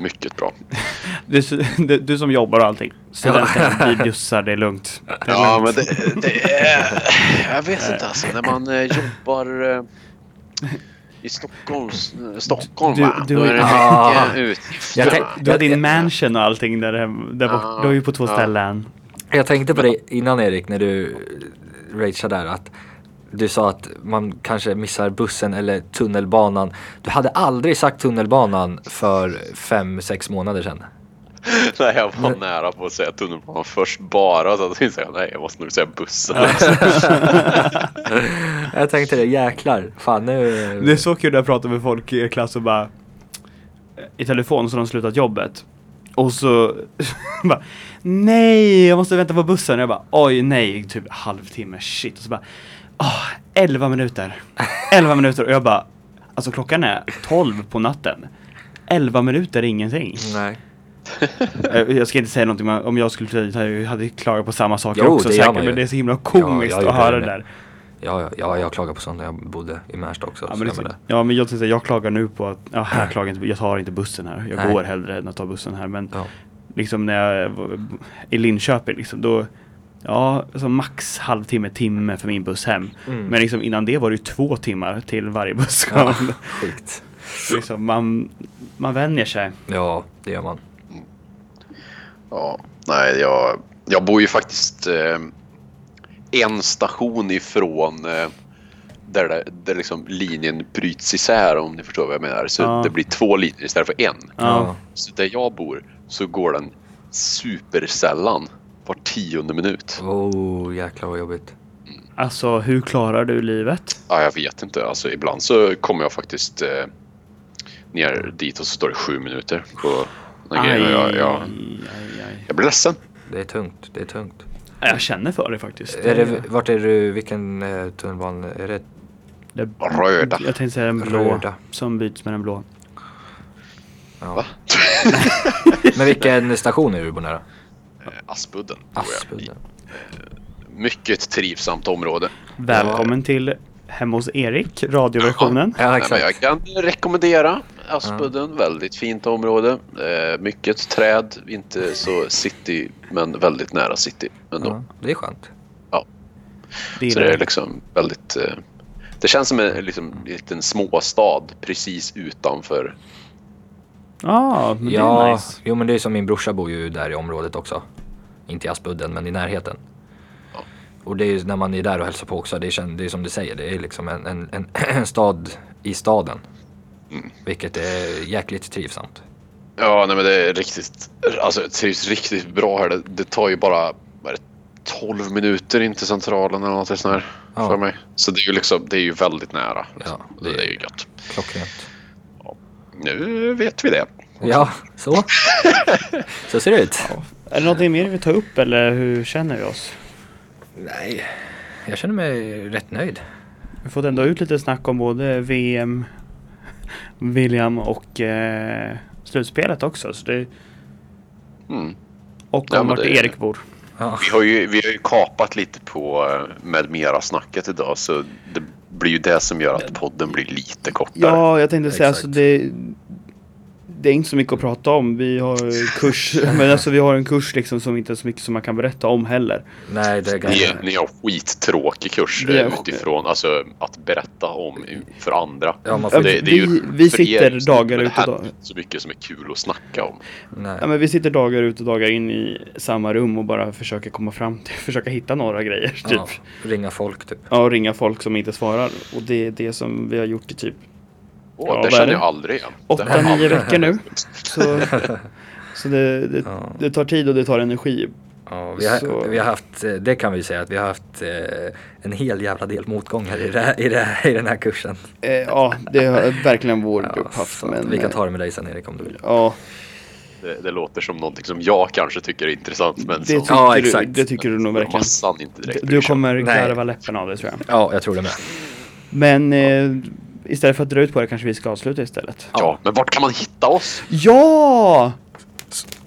[SPEAKER 3] Mycket bra. [LAUGHS]
[SPEAKER 2] Du, du, du som jobbar och allting. Studenten, vi bjussar, det är lugnt. Det är
[SPEAKER 3] Ja,
[SPEAKER 2] lugnt.
[SPEAKER 3] men det, det är... Jag vet inte alltså. När man eh, jobbar eh, i Stockholms, eh, Stockholm
[SPEAKER 2] Du-
[SPEAKER 3] va?
[SPEAKER 2] du-
[SPEAKER 3] Då är det
[SPEAKER 1] Ah.
[SPEAKER 3] mycket utgifter.
[SPEAKER 1] Jag?
[SPEAKER 2] Du har din mansion och allting där, hem- där bort.
[SPEAKER 3] Ja,
[SPEAKER 2] Du har ju på två
[SPEAKER 3] ja.
[SPEAKER 2] ställen.
[SPEAKER 1] Jag tänkte på det innan Erik, när du rageade där, att du sa att man kanske missar bussen eller tunnelbanan. Du hade aldrig sagt tunnelbanan för fem, sex månader sedan. [LAUGHS]
[SPEAKER 3] Nej, jag var nära på att säga tunnelbanan först bara. Så att jag säga nej, jag måste nog säga bussen. [LAUGHS]
[SPEAKER 1] Jag tänkte det, jäklar. Fan nu...
[SPEAKER 2] Det är så kul när jag pratar med folk i klass och bara i telefon så har de slutat jobbet. Och så [LAUGHS] bara Nej, jag måste vänta på bussen. Och jag bara oj nej, typ halvtimme, shit. Och så bara åh, 11 minuter. 11 minuter och jag bara alltså klockan är 12 på natten. 11 minuter är ingenting.
[SPEAKER 1] Nej.
[SPEAKER 2] Jag ska inte säga någonting om jag skulle hade jag hade klagat på samma sak
[SPEAKER 1] Jo,
[SPEAKER 2] också
[SPEAKER 1] det
[SPEAKER 2] säkert. Men det är så himla komiskt
[SPEAKER 1] Ja,
[SPEAKER 2] att höra
[SPEAKER 1] det
[SPEAKER 2] där.
[SPEAKER 1] Ja, ja, ja, jag klagade på sånt när jag bodde i Märsta också.
[SPEAKER 2] Ja men, liksom, ja, men jag, tänkte, jag klagar nu på att, ja här [CLEARS THROAT] klagar inte, jag tar inte bussen här. Jag
[SPEAKER 1] Nej.
[SPEAKER 2] går hellre än att ta bussen här. Men
[SPEAKER 1] ja.
[SPEAKER 2] liksom när jag var i Linköping liksom, då, ja, alltså max halvtimme, timme för min buss hem.
[SPEAKER 1] Mm.
[SPEAKER 2] Men liksom innan det var det ju två timmar till varje buss.
[SPEAKER 1] ja, sjukt.
[SPEAKER 2] liksom, man, man vänjer sig.
[SPEAKER 1] Ja, det gör man.
[SPEAKER 3] Ja, nej, jag, jag bor ju faktiskt eh, en station ifrån eh, där, det, där liksom linjen bryts isär om ni förstår vad jag menar. Så
[SPEAKER 2] Ja.
[SPEAKER 3] det blir två linjer istället för en.
[SPEAKER 2] Ja.
[SPEAKER 3] Så där jag bor så går den supersällan var tionde minut.
[SPEAKER 1] Oh, jäklar vad jobbigt.
[SPEAKER 2] Alltså hur klarar du livet?
[SPEAKER 3] Ja, jag vet inte. Alltså, ibland så kommer jag faktiskt eh, ner dit och så står det sju minuter på här grejen. Jag, jag,
[SPEAKER 2] aj, aj.
[SPEAKER 3] jag blir ledsen.
[SPEAKER 1] Det är tungt, det är tungt.
[SPEAKER 2] Jag känner för det faktiskt.
[SPEAKER 1] Är det, vart är du, vilken eh, tunnelbana? Är det
[SPEAKER 2] det,
[SPEAKER 3] Röda.
[SPEAKER 2] Jag tänkte säga den blå.
[SPEAKER 1] Röda.
[SPEAKER 2] Som byts med den blå.
[SPEAKER 1] Ja.
[SPEAKER 3] Va? [LAUGHS]
[SPEAKER 1] Men vilken station är du på nära?
[SPEAKER 3] Eh, Aspudden.
[SPEAKER 1] Aspudden.
[SPEAKER 3] Mycket trivsamt område.
[SPEAKER 2] Välkommen till Hemma hos Erik, radioversionen.
[SPEAKER 1] Ja,
[SPEAKER 3] Nej, men jag kan rekommendera Aspudden. Väldigt fint område. Eh, mycket träd, inte så city, men väldigt nära city ändå.
[SPEAKER 1] Ja, det är skönt.
[SPEAKER 2] Det
[SPEAKER 3] Så det är
[SPEAKER 2] är
[SPEAKER 3] liksom väldigt... Eh, det känns som en liksom, liten småstad precis utanför.
[SPEAKER 2] Ja, men det är
[SPEAKER 1] Ja,
[SPEAKER 2] nice.
[SPEAKER 1] jo men det är som min brorsa bor ju där i området också. Inte i Aspudden men i närheten.
[SPEAKER 3] Ja.
[SPEAKER 1] Och det är ju när man är där och hälsar på också, det är, det är som du säger, det är liksom en, en, en, en stad i staden.
[SPEAKER 3] Mm.
[SPEAKER 1] Vilket är jäkligt trivsamt.
[SPEAKER 3] Ja, nej men det är riktigt... Alltså det trivs riktigt bra här. Det, det tar ju bara är det, 12 minuter in till centralen eller något sånt här
[SPEAKER 1] Ja.
[SPEAKER 3] för mig. Så det är ju liksom, det är ju väldigt nära.
[SPEAKER 1] Ja,
[SPEAKER 3] det, det är ju gött.
[SPEAKER 1] Klockrent.
[SPEAKER 3] Nu vet vi det.
[SPEAKER 1] Ja, så. så ser det ut.
[SPEAKER 2] Är det någonting mer vi tar upp eller hur känner vi oss?
[SPEAKER 1] Nej, jag känner mig rätt nöjd.
[SPEAKER 2] Vi fått ändå ut lite snack om både VM, William och eh, slutspelet också. Så det,
[SPEAKER 3] Mm.
[SPEAKER 2] och
[SPEAKER 3] Ja,
[SPEAKER 2] om
[SPEAKER 3] men
[SPEAKER 2] vart
[SPEAKER 3] det-
[SPEAKER 2] Erik bor.
[SPEAKER 1] Ja.
[SPEAKER 3] Vi har ju, vi har ju kapat lite på eh, med mera snacket idag så det blir ju det som gör att podden blir lite kortare.
[SPEAKER 2] Ja, jag tänkte säga
[SPEAKER 1] Exakt.
[SPEAKER 2] alltså det, det är inte så mycket att prata om. Vi har kurs, [LAUGHS] men alltså vi har en kurs liksom som inte är så mycket som man kan berätta om heller.
[SPEAKER 1] Nej, det är
[SPEAKER 3] Ni,
[SPEAKER 1] ganska...
[SPEAKER 3] ni har skittråkig kurs
[SPEAKER 2] Vi
[SPEAKER 3] eh, utifrån alltså, att berätta om för andra.
[SPEAKER 1] Ja, man får...
[SPEAKER 3] Det, det är ju,
[SPEAKER 2] vi- vi
[SPEAKER 3] er
[SPEAKER 2] sitter dagar ut och dagar-
[SPEAKER 3] är inte så mycket som är kul att snacka om.
[SPEAKER 1] Nej.
[SPEAKER 2] Ja, men vi sitter dagar ut och dagar in i samma rum och bara försöker komma fram till, [LAUGHS] försöka hitta några grejer. Typ.
[SPEAKER 1] Ja, ringa folk typ.
[SPEAKER 2] Ja, ringa folk som inte svarar. Och det är det som vi har gjort i typ
[SPEAKER 3] Åh,
[SPEAKER 2] Ja,
[SPEAKER 3] det känner jag aldrig igen.
[SPEAKER 2] Åtta,
[SPEAKER 3] Det har jag
[SPEAKER 2] nio
[SPEAKER 3] aldrig-
[SPEAKER 2] veckor nu. [LAUGHS] Så, så det, det,
[SPEAKER 1] Ja.
[SPEAKER 2] det tar tid och det tar energi.
[SPEAKER 1] Ja, vi, har, vi har haft, eh, det kan vi säga att vi har haft eh, en hel jävla del motgångar i, det, i, det, i den här kursen.
[SPEAKER 2] Eh, ja, det har verkligen vår
[SPEAKER 1] Ja,
[SPEAKER 2] grupp haft.
[SPEAKER 1] så
[SPEAKER 2] Men,
[SPEAKER 1] vi kan ta det med dig sen Erik om du vill.
[SPEAKER 2] Ja,
[SPEAKER 3] Det, det låter som någonting som jag kanske tycker är intressant men
[SPEAKER 2] det
[SPEAKER 3] som
[SPEAKER 2] tycker,
[SPEAKER 1] Ja,
[SPEAKER 2] du,
[SPEAKER 1] exakt.
[SPEAKER 2] det tycker du nog verkligen.
[SPEAKER 3] massan inte direkt
[SPEAKER 2] Du
[SPEAKER 3] om.
[SPEAKER 2] kommer garva läppen av det tror jag.
[SPEAKER 1] Ja, jag tror det med.
[SPEAKER 2] Men eh, istället för att dra ut på det kanske vi ska avsluta istället.
[SPEAKER 3] Ja, men vart kan man hitta oss?
[SPEAKER 2] Ja!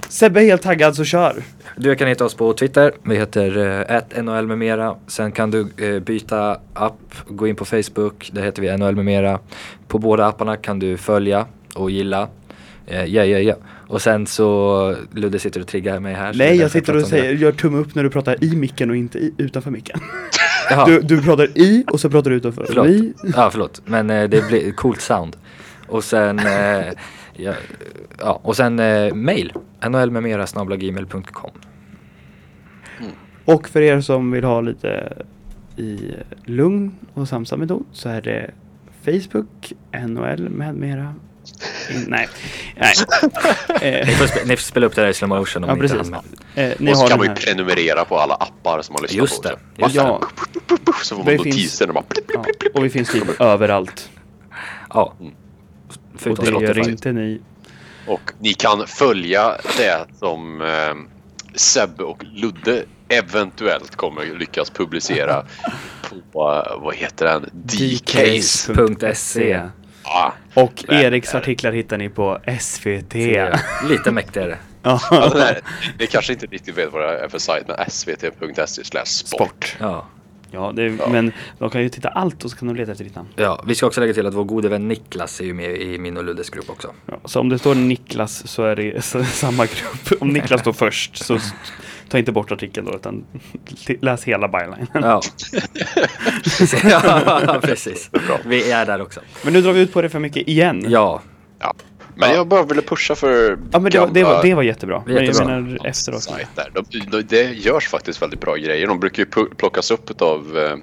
[SPEAKER 2] Sebbe är helt taggad så kör.
[SPEAKER 1] Du kan hitta oss på Twitter. Vi heter NHL med mera. Sen kan du eh, byta app, gå in på Facebook. Där heter vi NHL med mera. På båda apparna kan du följa och gilla. Eh, ja, ja, ja. Och sen så, Ludde sitter och triggar mig här.
[SPEAKER 2] Nej, jag sitter och säger, gör tumme upp när du pratar i micken och inte i, utanför micken. [LAUGHS] Du, du pratar i och så pratar du utanför.
[SPEAKER 1] Förlåt.
[SPEAKER 2] Vi,
[SPEAKER 1] Ja, förlåt. Men eh, det blir coolt sound. Och sen, eh, ja, ja, och sen eh, mail. nhlmemera.gmail.com
[SPEAKER 2] och för er som vill ha lite i lugn och samsam metod så är det Facebook, NHL med mera. Nej, nej. [LAUGHS] Eh,
[SPEAKER 1] Ni får, spe, ni får spela upp det där i slow motion om
[SPEAKER 2] ja,
[SPEAKER 1] ni inte
[SPEAKER 2] precis.
[SPEAKER 1] hann med.
[SPEAKER 2] Eh, ni
[SPEAKER 3] och så kan man ju
[SPEAKER 2] här.
[SPEAKER 3] prenumerera på alla appar som man lyssnar
[SPEAKER 1] Just
[SPEAKER 3] på.
[SPEAKER 1] det, just
[SPEAKER 2] Ja,
[SPEAKER 3] Så får
[SPEAKER 2] Det
[SPEAKER 3] man notiser och bara...
[SPEAKER 2] ja, och vi finns typ överallt.
[SPEAKER 1] Ja.
[SPEAKER 3] Mm.
[SPEAKER 2] Och det gör
[SPEAKER 1] Spotify.
[SPEAKER 2] inte ni.
[SPEAKER 3] Och ni kan följa det som eh, Sebbe och Ludde eventuellt kommer lyckas publicera [LAUGHS] på, eh, vad heter den? DCase. Ja,
[SPEAKER 2] Och
[SPEAKER 3] Nej,
[SPEAKER 2] Eriks artiklar hittar ni på SVT.
[SPEAKER 1] Lite mäktigare.
[SPEAKER 3] ja,
[SPEAKER 2] Ja.
[SPEAKER 3] det kanske inte riktigt vet vad det är för sajt, men svt.se slash sport.
[SPEAKER 1] Ja.
[SPEAKER 2] Ja, det, men de kan ju titta allt och så kan de leta efter ditt namn.
[SPEAKER 1] ja, vi ska också lägga till att vår gode vän Niklas är ju med i min och Luddes grupp också.
[SPEAKER 2] Ja, så om det står Niklas så är det [LAUGHS] samma grupp. Om Niklas står först så ta inte bort artikeln då utan [LAUGHS] läs hela bylinen.
[SPEAKER 1] Ja, [LAUGHS] ja [LAUGHS] precis. Vi är där också.
[SPEAKER 2] Men nu drar vi ut på det för mycket igen.
[SPEAKER 1] Ja,
[SPEAKER 3] Ja. Men jag bara ville pusha för
[SPEAKER 2] Ja, men det var, det, var, det var jättebra. Men jag menar efteråt.
[SPEAKER 3] De, de, det görs faktiskt väldigt bra grejer. De brukar ju plockas upp av eh,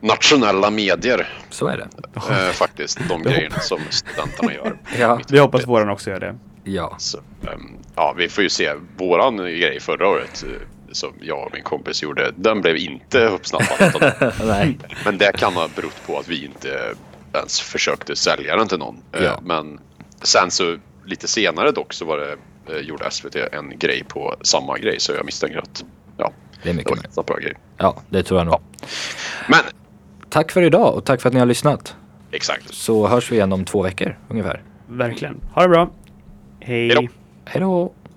[SPEAKER 3] nationella medier
[SPEAKER 1] så är det.
[SPEAKER 3] eh, faktiskt. De grejerna som studenterna gör.
[SPEAKER 1] Ja,
[SPEAKER 2] Vi hoppas våran också gör det.
[SPEAKER 1] Ja.
[SPEAKER 3] Så, ehm, ja, vi får ju se. Våran grej förra året eh, som jag och min kompis gjorde, den blev inte uppsnappad. [LAUGHS]
[SPEAKER 1] Nej.
[SPEAKER 3] Men det kan ha berott på att vi inte ens försökte sälja den till någon. Eh,
[SPEAKER 1] Ja.
[SPEAKER 3] Men sen så lite senare dock så var det, eh, gjorde SVT en grej på samma grej så jag misstänker att ja,
[SPEAKER 1] Det är
[SPEAKER 3] det
[SPEAKER 1] mycket
[SPEAKER 3] var
[SPEAKER 1] möjligt.
[SPEAKER 3] en bra grej.
[SPEAKER 1] Ja, det tror jag nog.
[SPEAKER 3] Men
[SPEAKER 1] Tack för idag och tack för att ni har lyssnat.
[SPEAKER 3] exakt.
[SPEAKER 1] Så hörs vi igen om två veckor ungefär.
[SPEAKER 2] Verkligen. Ha det bra. Hej.
[SPEAKER 3] Hej då.
[SPEAKER 1] Hej då!